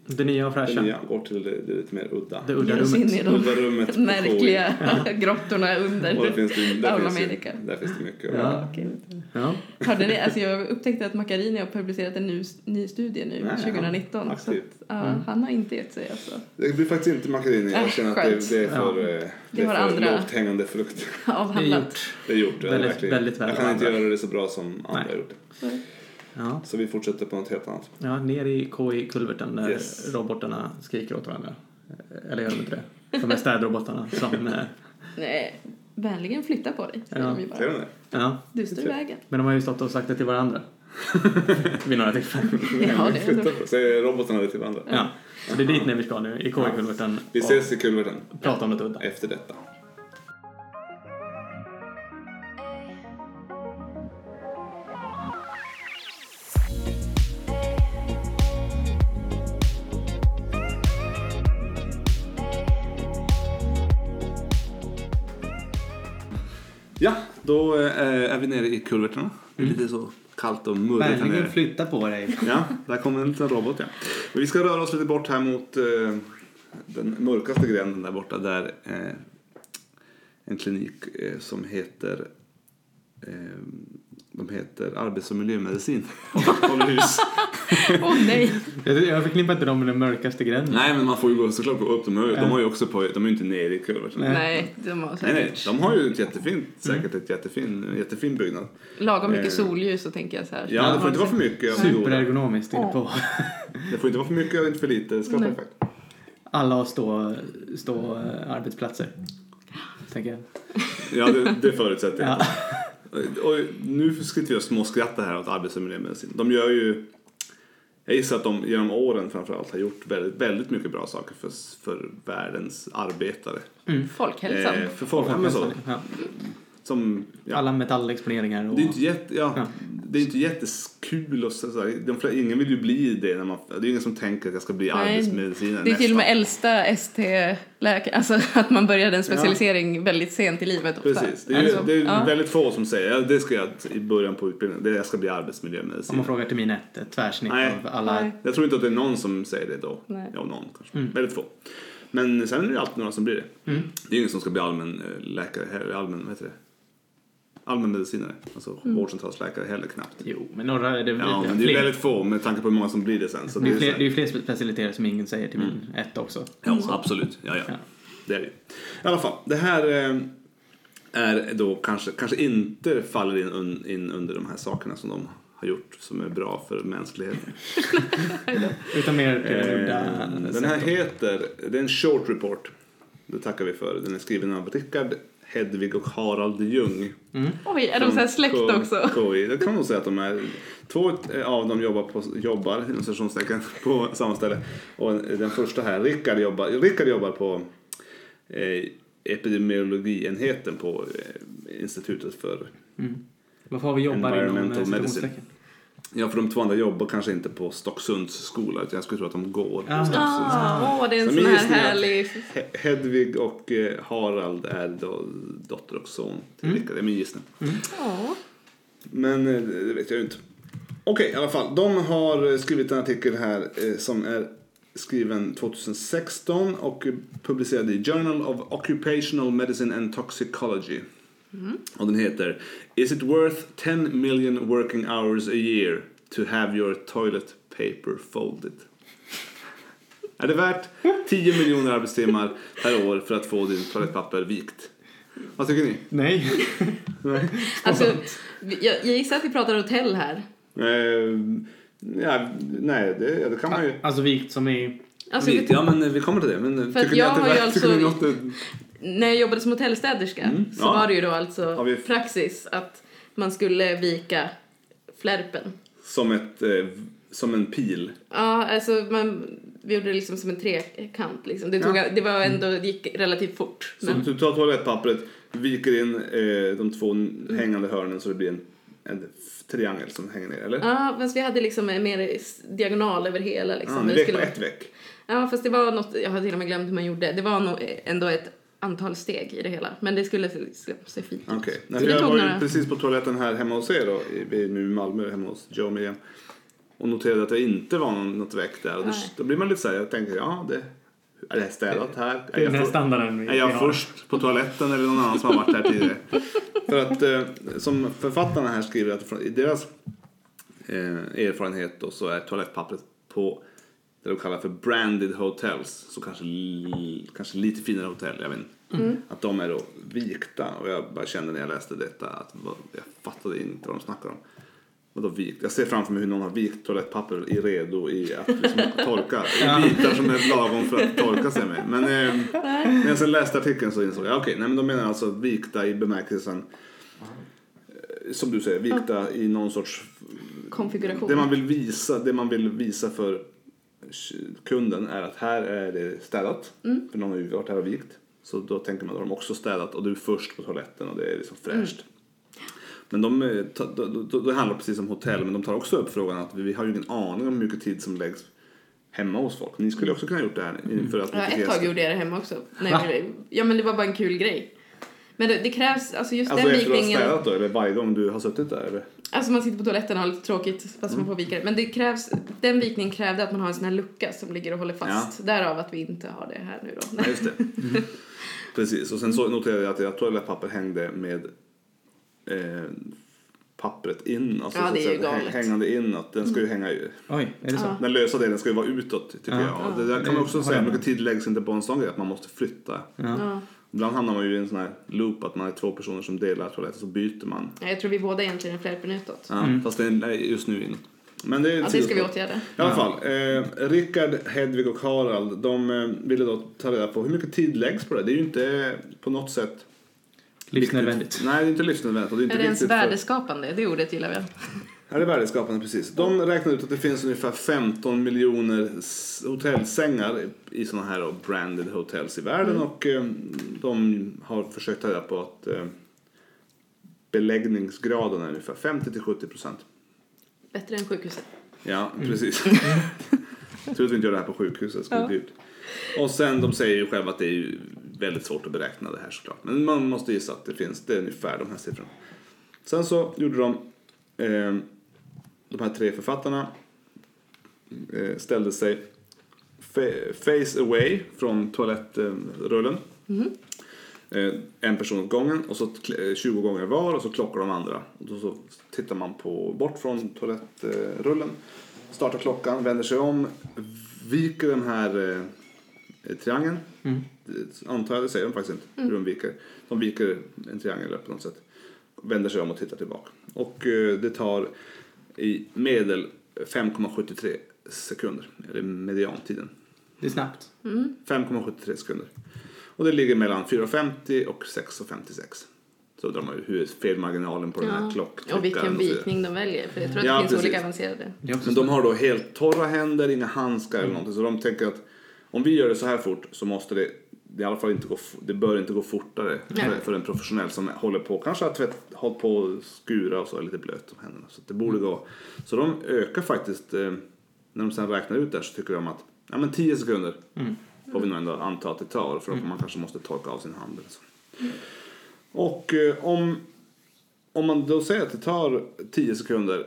Det nya och Det fräscha. nya går till det, det lite mer udda. Det udda in rummet. i de Udda rummet märkliga grottorna Och där under finns det, där Aula finns det, Medica. där finns det mycket. Ja. Okej. Ja. Hörde ni, alltså jag upptäckte att Macchiarini har publicerat en ny, ny studie nu, Nej, 2019. Så aktivt. att, ja, Han har inte gett sig alltså. Det blir faktiskt inte makarini. Jag Äh, känner att det, det är för, Ja. eh, det är för andra- lågt hängande frukt. Det är Avhandlat. gjort. Det är gjort. ja, Väldigt- verkligen. väldigt väl Jag kan inte avhandlat. göra det så bra som andra har gjort det. Så, Ja. Så vi fortsätter på något helt annat. ja, ner i KI-kulverten där Yes. robotarna skriker åt varandra. Eller gör de inte det? De är städrobotarna som... eh, nej, vänligen flytta på dig, säger Ja. de ju Ser bara. du det? Ja, Du står i vägen. men de har ju stått och sagt det till varandra. Vid några tillfällen. Ja, det är Flytta på- Säger robotarna det till varandra. Ja, så det är dit ner vi ska nu, i KI-kulverten. Vi ses i kulverten prata om något udda. efter detta. Ja, då eh, är vi nere i kulverterna. Det är lite så kallt och murrigt här nere. flytta på dig. Ja, där kommer en liten robot. Ja. Men vi ska röra oss lite bort här mot eh, den mörkaste gränden där borta. Där eh, en klinik eh, som heter de heter arbets och miljömedicin. Åh nej! Jag, förknippar inte dem med den mörkaste gränden. Nej, men man får ju gå, såklart gå upp. De, har, ju- de har ju också på, de är ju inte nere i kulverten. Nej. Nej, de har säkert nej, de har ju ett jättefint, säkert ett jättefin, jättefin byggnad. lagom mycket Eh, solljus så tänker jag så här. Ja, det får inte vara för mycket. Superergonomiskt inne på. Det får inte vara för mycket och inte för lite. Det ska vara perfekt. Alla har stå, stå eh, arbetsplatser. Tänker jag. Ja, det, det förutsätter jag. Och nu sitter vi och småskrattar här åt arbets och miljömedicin. De gör ju, jag gissar att de genom åren framförallt har gjort väldigt, väldigt mycket bra saker för, för världens arbetare. Folkhälsan. Eh, för folk, ja, men så, Ja. Som, ja. Alla metallexponeringar och... Det är inte, jätte, ja, Ja. det är inte jättekul och så, så de, flesta- ingen vill ju bli det. När man, det är ingen som tänker att jag ska bli Nej, arbetsmedicinare Det är till och med äldsta ST-läkare, alltså att man började en specialisering väldigt sent i livet ofta. Precis, det är, alltså, det är ja. väldigt få som säger ja, det ska jag i början på utbildningen, det jag ska bli Om arbetsmiljömedicin. man frågar termin ett, ett tvärsnitt Nej. av alla... Nej. Jag tror inte att det är någon som säger det då. Nej. Ja, någon kanske. Väldigt få. Men sen är det alltid några som blir det. Mm. Det är ingen som ska bli allmän eh, läkare, eller allmän, vad heter det? Allmänmedicinare, alltså Mm. vårdcentralsläkare heller knappt. Jo, men några... Det, Ja, men det är fler, väldigt få med tanke på hur många som blir det sen. Så det, är det är fler, så det är fler specialiteter som ingen säger termin ett också. Ja, absolut. Ja, ja. Ja. Det är det ju. I alla fall, det här eh, är då kanske, kanske inte faller in, in under de här sakerna som de har gjort som är bra för mänskligheten. Utan mer till Eh, Den här heter, det är en short report. Det tackar vi för. Den är skriven av Rickard Hedvig och Harald Ljung. Oj, är de så här släkt också? KI. Det kan man nog säga att de är. Två av dem jobbar, på, jobbar på samma ställe. Och den första här, Rickard jobbar, Rickard jobbar på eh, epidemiologienheten på eh, institutet för Varför har vi jobbar inom Environmental medicine. citationstecken? Ja, för de två andra jobbar kanske inte på Stocksunds skola utan jag skulle tro att de går på Ah. Stocksunds. Ah, åh, det är en Så sån min här gissning är att- härlig... He- Hedvig och eh, Harald är då dotter och son till Mm. Rickard. Det är min gissning. Ja. Men eh, det vet jag ju inte. Okej, i alla fall. De har skrivit en artikel här eh, som är skriven 2016 och publicerad i Journal of Occupational Medicine and Toxicology. Och den heter Is it worth 10 million working hours a year to have your toilet paper folded? Är det värt 10 miljoner arbetstimmar per år för att få din toalettpapper vikt? Vad tycker ni? Nej. Alltså, jag, jag gissar att vi pratar hotell här. Eh, ja, nej, det, det kan man ju. Alltså vikt som i... Alltså, Vikt, ja men vi kommer till det. Men För tycker jag ni att det är värt- alltså- något är- När jag jobbade som hotellstäderska så ja. var det ju då alltså vi- praxis att man skulle vika flärpen. som, ett, eh, som en pil? Ja, alltså man, vi gjorde det liksom som en trekant liksom. Det, tog, det var ändå, det gick relativt fort. Så Men, du tar toalettpappret, viker in eh, de två hängande hörnen så det blir en, en triangel som hänger ner, eller? ja, fast vi hade liksom mer diagonal över hela liksom. Men ni på skulle- ett veck. Ja, fast det var något, jag har till och med glömt hur man gjorde. Det var nog ändå ett antal steg i det hela. Men det skulle se, fint ut. Okay. det Jag var några... precis på toaletten här hemma hos er då, vi är nu i Malmö hemma hos Joe och Miriam. och noterade att det inte var något väck där. Och då, Nej. då blir man lite så här, jag tänker, ja, det, är det här städat här? Är Det är jag, den här för, standarden vi, är vi jag har. först på toaletten eller någon annan som har varit här tidigare? För att eh, som författarna här skriver att från, i deras eh, erfarenhet då, så är toalettpappret på det de kallar för branded hotels, så kanske, kanske lite finare hotell, jag vet inte. Att de är då vikta och jag bara kände när jag läste detta att jag fattade inte vad de snackar om. Vadå vikt? Jag ser framför mig hur någon har vikt toalettpapper i redo i att liksom torka. I bitar som är lagom för att torka sig med. Men eh, när jag sen läste artikeln så insåg jag, okej, nej men de menar alltså vikta i bemärkelsen eh, som du säger, vikta i någon sorts Konfiguration. det man vill visa, det man vill visa för kunden är att här är det städat. För någon har ju varit här och vikt. Så då tänker man att de också städat och du är först på toaletten och det är liksom fräscht. Men de, eh, då handlar det precis som hotell men de tar också upp frågan att vi har ju ingen aning om hur mycket tid som läggs hemma hos folk. Ni skulle också kunna gjort det här för att Ja, ett tag gjorde jag det hemma också. Nej, ja, men det var bara en kul grej. Men det, det krävs, alltså just Alltså den efter att du har vikningen. städat då eller varje gång du har suttit där eller? Alltså man sitter på toaletten och har lite tråkigt fast Mm. man får vika det. Men det krävs, den vikningen krävde att man har en sån här lucka som ligger och håller fast. Därav att vi inte har det här nu då. Ja, just det. Precis, och sen så noterade jag att jag toalettpapper hängde med eh, pappret in. Alltså, Ja, så att det är ju säga, galet. hängande inåt. Den ska ju hänga ju. Oj, är det så? Ja. Den lösa delen ska ju vara utåt tycker Ja. jag. Och det där kan man också säga, mycket tid läggs inte på en sån grej att man måste flytta. Ja. Ibland hamnar man ju i en sån här loop att man är två personer som delar toalett så byter man. Ja, Jag tror vi båda egentligen är fler utåt. Ja, Fast det är just nu inåt. Men det är Ja, det ska vi åtgärda. I alla fall, eh, Rickard, Hedvig och Harald de eh, ville då ta reda på hur mycket tid läggs på det. Det är ju inte på något sätt Livsnödvändigt. Nej, det är inte livsnödvändigt. Och det är inte Är det ens viktigt för- värdeskapande? Det ordet gillar vi. Ja, det är värdeskapande precis. De räknar ut att det finns ungefär 15 miljoner hotellsängar i sådana här branded hotels i världen och eh, de har försökt ta reda på att eh, beläggningsgraden är ungefär 50-70 procent. Bättre än sjukhuset. Ja, precis. Tur att vi inte gör det här på sjukhuset, skulle Ja. dyrt. Och sen, de säger ju själva att det är väldigt svårt att beräkna det här såklart. Men man måste gissa att det finns, det är ungefär de här siffrorna. Sen så gjorde de, eh, de här tre författarna eh, ställde sig fa- face away från toalettrullen. Eh, en person åt gången och så kl- eh, 20 gånger var och så klockar de andra. Och då så tittar man på, bort från toalettrullen, startar klockan, vänder sig om, viker den här triangeln. Det Antar jag, det säger de faktiskt inte hur de viker. De viker en triangel på något sätt. Vänder sig om och tittar tillbaka. Och det tar i medel 5,73 sekunder, eller mediantiden. Det är snabbt. 5,73 sekunder. Och det ligger mellan 4,50 och 6,56. Så drar man ju hur felmarginalen på den här klocktryckaren. Och vilken vikning de väljer. För jag tror att Ja, det finns precis. olika avancerade. Men de har då helt torra händer, inga handskar eller någonting. Så de tänker att om vi gör det så här fort så måste det, det i alla fall inte gå, det bör inte gå fortare för, för en professionell som håller på, kanske har tvätt, hållit på och skura och så är lite blöt om händerna. Så det borde gå. Så de ökar faktiskt, eh, när de sen räknar ut det här så tycker de att ja, men 10 sekunder får vi nog ändå anta att det tar för att man kanske måste torka av sin hand. Så. Och eh, om, om man då säger att det tar 10 sekunder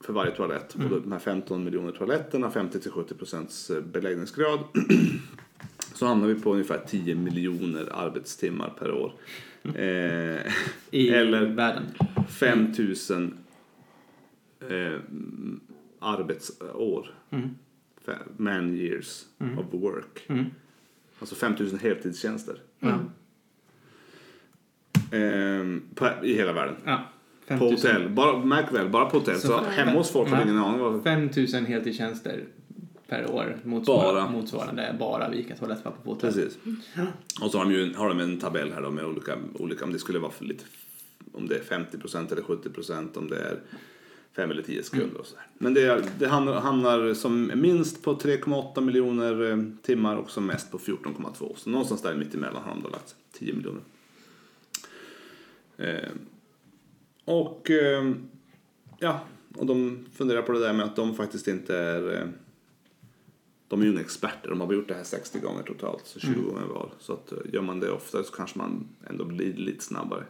för varje toalett och då de här 15 miljoner toaletterna, 50-70 procents eh, beläggningsgrad så hamnar vi på ungefär 10 miljoner arbetstimmar per år. Eh, I eller världen. 5000 eh, arbetsår. Fa- Man years of work. Alltså 5000 heltidstjänster. Ja. Eh, på, I hela världen. ja. På 5000 hotell. Bara, märk väl, bara på hotell. Så, Så- hemma hos folk har ingen aning vad... 5000 heltidstjänster per år motsvarande, Bara. motsvarande bara vika toalettpapper på hotell. Precis. Och så har de ju har de en tabell här då med olika, olika om det skulle vara för lite om det är 50% eller 70% om det är 5 eller 10 sekunder och så där. Men det, är, det hamnar, hamnar som minst på 3,8 miljoner eh, timmar och som mest på 14,2. Så någonstans där mittemellan har de då lagt 10 miljoner. Eh, och eh, ja, och de funderar på det där med att de faktiskt inte är eh, de är ju inga experter, de har gjort det här 60 gånger totalt, så 20 gånger var. Så att eh, gör man det ofta så kanske man ändå blir lite snabbare.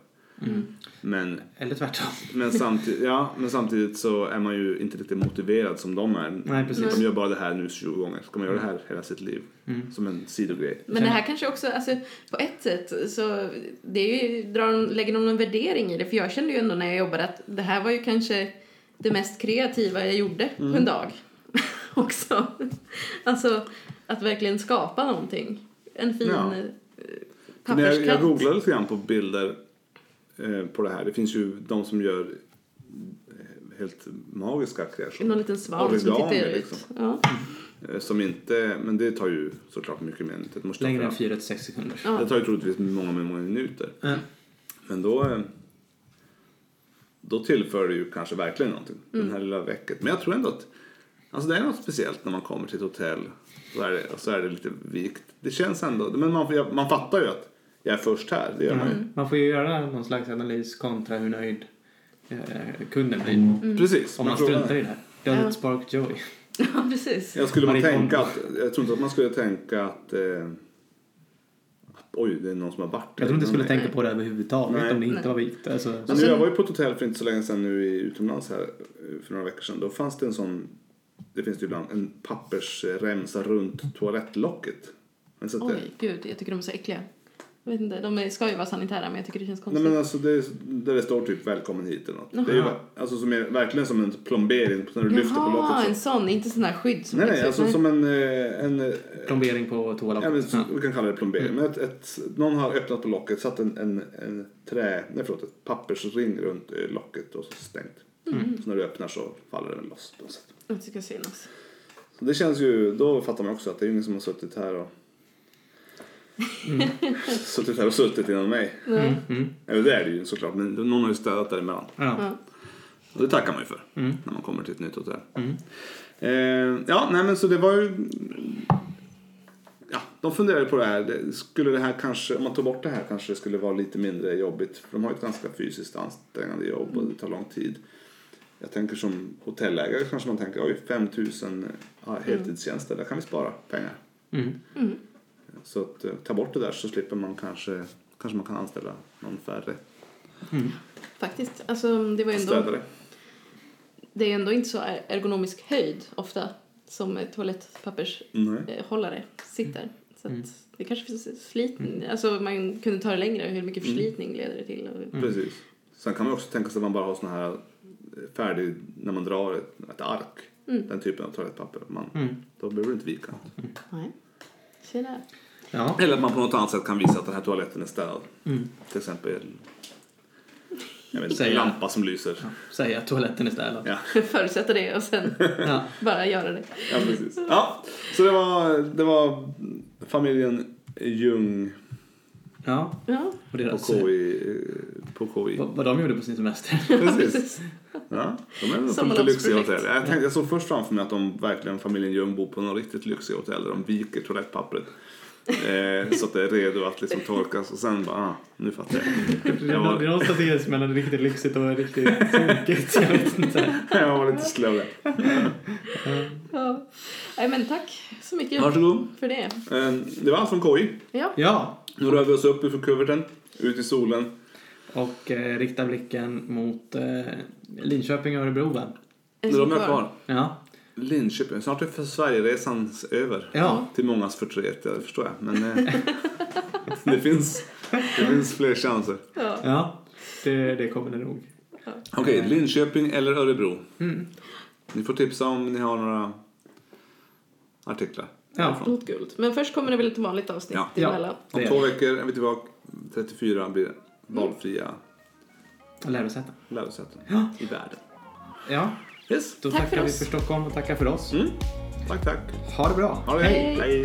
Men, Eller tvärtom. men, samtidigt, ja, men samtidigt så är man ju inte riktigt motiverad som de är. Nej, precis. De gör bara det här nu 20 gånger. Ska man göra det här hela sitt liv? Som en sidogrej. Men det här kanske också, alltså på ett sätt så det är ju, drar, lägger de någon värdering i det? För jag kände ju ändå när jag jobbade att det här var ju kanske det mest kreativa jag gjorde på en dag. också. Alltså att verkligen skapa någonting. En fin Ja. ja. När jag, jag papperskant. googlade lite grann på bilder eh, på det här. Det finns ju de som gör eh, helt magiska kreationer. Någon liten svan som tittar ut. liksom. Ja. Eh, Som inte, men det tar ju såklart mycket mer än ett måste Längre än fram. 4-6 sekunder. Ja. Det tar ju troligtvis många, många minuter. Ja. Men då, eh, då tillför det ju kanske verkligen någonting. Den här lilla väcket. Men jag tror ändå att alltså det är något speciellt när man kommer till ett hotell. Så är det, och så är det lite vikt. Det känns ändå, men man, man fattar ju att jag är först här. Det gör man ju. Man får ju göra någon slags analys kontra hur nöjd eh, kunden blir. Precis. Om man struntar i det här. Does Ja. spark joy? ja, precis. Jag skulle man tänka att, jag tror inte att man skulle tänka att eh, oj, det är någon som har varit Jag tror inte du skulle Nej. tänka på det överhuvudtaget Nej. om det inte Nej. var vikt. Alltså, Men nu, jag var ju på ett hotell för inte så länge sedan nu i, utomlands här eh, för några veckor sedan. Då fanns det en sån, det finns det ju ibland, en pappersremsa runt toalettlocket. Ni sett det? Oj, gud, jag tycker de är så äckliga. Jag vet inte, de ska ju vara sanitära men jag tycker det känns Nej konstigt. men alltså det, är- där det står typ välkommen hit eller något. Det är ju Jaha. alltså som är, verkligen som en plombering när du lyfter på Jaha, locket. en Så. sån, inte sån här skydd som Nej nej, läggs ut. alltså som en, eh, en eh, plombering på Ja, men, toaletten. så- Vi kan kalla det plombering. Men ett, ett, någon har öppnat på locket, satt en, en, en trä, nej förlåt, ett pappersring runt eh, locket och så stängt. Så när du öppnar så faller den loss på något sätt. Jag tycker synas. Så det känns ju, då fattar man också att det är ingen som har suttit här och suttit här och suttit innan mig. Nej. Mm. Eller det är det ju såklart, men någon har ju städat däremellan. Ja. Ja. Och det tackar man ju för Mm. när man kommer till ett nytt hotell. Mm. Eh, ja, nej men så det var ju... Ja, de funderade på det här. Det- Skulle det här kanske, om man tog bort det här kanske det skulle vara lite mindre jobbigt. För de har ju ett ganska fysiskt ansträngande jobb och det tar lång tid. Jag tänker som hotellägare kanske man tänker oj 5000 ja, heltidstjänster, där kan vi spara pengar. Mm. Så att eh, ta bort det där så slipper man kanske, kanske man kan anställa någon färre Faktiskt. Alltså, det var ändå, städare. det är ändå inte så er- ergonomisk höjd ofta som ett toalettpappershållare sitter. Så att Mm. det kanske finns slitning. Alltså man kunde ta det längre. Hur mycket Mm. förslitning leder det till? Och, Precis. Sen kan man också tänka sig att man bara har såna här färdig, när man drar ett, ett ark. Mm. Den typen av toalettpapper. Man, Mm. Då behöver du inte vika. Nej. Se där. Ja. Eller att man på något annat sätt kan visa att den här toaletten är städad. Mm. Till exempel jag vet Säga. en lampa som lyser. Säga att toaletten är städad. Ja, Förutsätta det och sen Ja. bara göra det. ja precis. Ja, så det var, det var familjen Ljung ja. Ja, Och på KI. eh, På KI. vad, vad de gjorde på sin semester. Precis. Ja, de är på lite lyxiga hotell. Jag, tänkte, jag såg först framför mig att de verkligen, familjen Ljung, bor på något riktigt lyxiga hotell där de viker toalettpappret. Eh, så att det är redo att liksom torkas och sen bara, ah, nu fattar jag. Det Jag är var, någonstans är mellan riktigt lyxigt och riktigt sunkigt. Jag vet inte. jag var lite slö där. ja. Nej men tack så mycket Varsågod. för det. Eh, det var allt från KI. Ja. Ja. Nu rör vi oss upp ifrån kuverten, ut i solen. Och eh, rikta blicken mot eh, Linköping och Örebro va? En De är kvar. Ja. Linköping, snart är för Sverigeresan över. Ja. Till mångas förtret, det förstår jag. Men eh, det, finns, det finns fler chanser. Ja. Ja. Det, det kommer det nog. Okej, Linköping eller Örebro. Mm. Ni får tipsa om ni har några artiklar. Ja. därifrån. Rot guld. Men först kommer det väl ett vanligt avsnitt Ja. Ja. emellan. Om Det är två veckor är vi tillbaka. 34 blir det valfria Lärosäten. lärosäten Ja. i världen. Ja. Yes. Då Tack tackar för vi för Stockholm och tackar för oss. Mm. Tack, tack. Ha det bra. Ha det. Hej. Hej.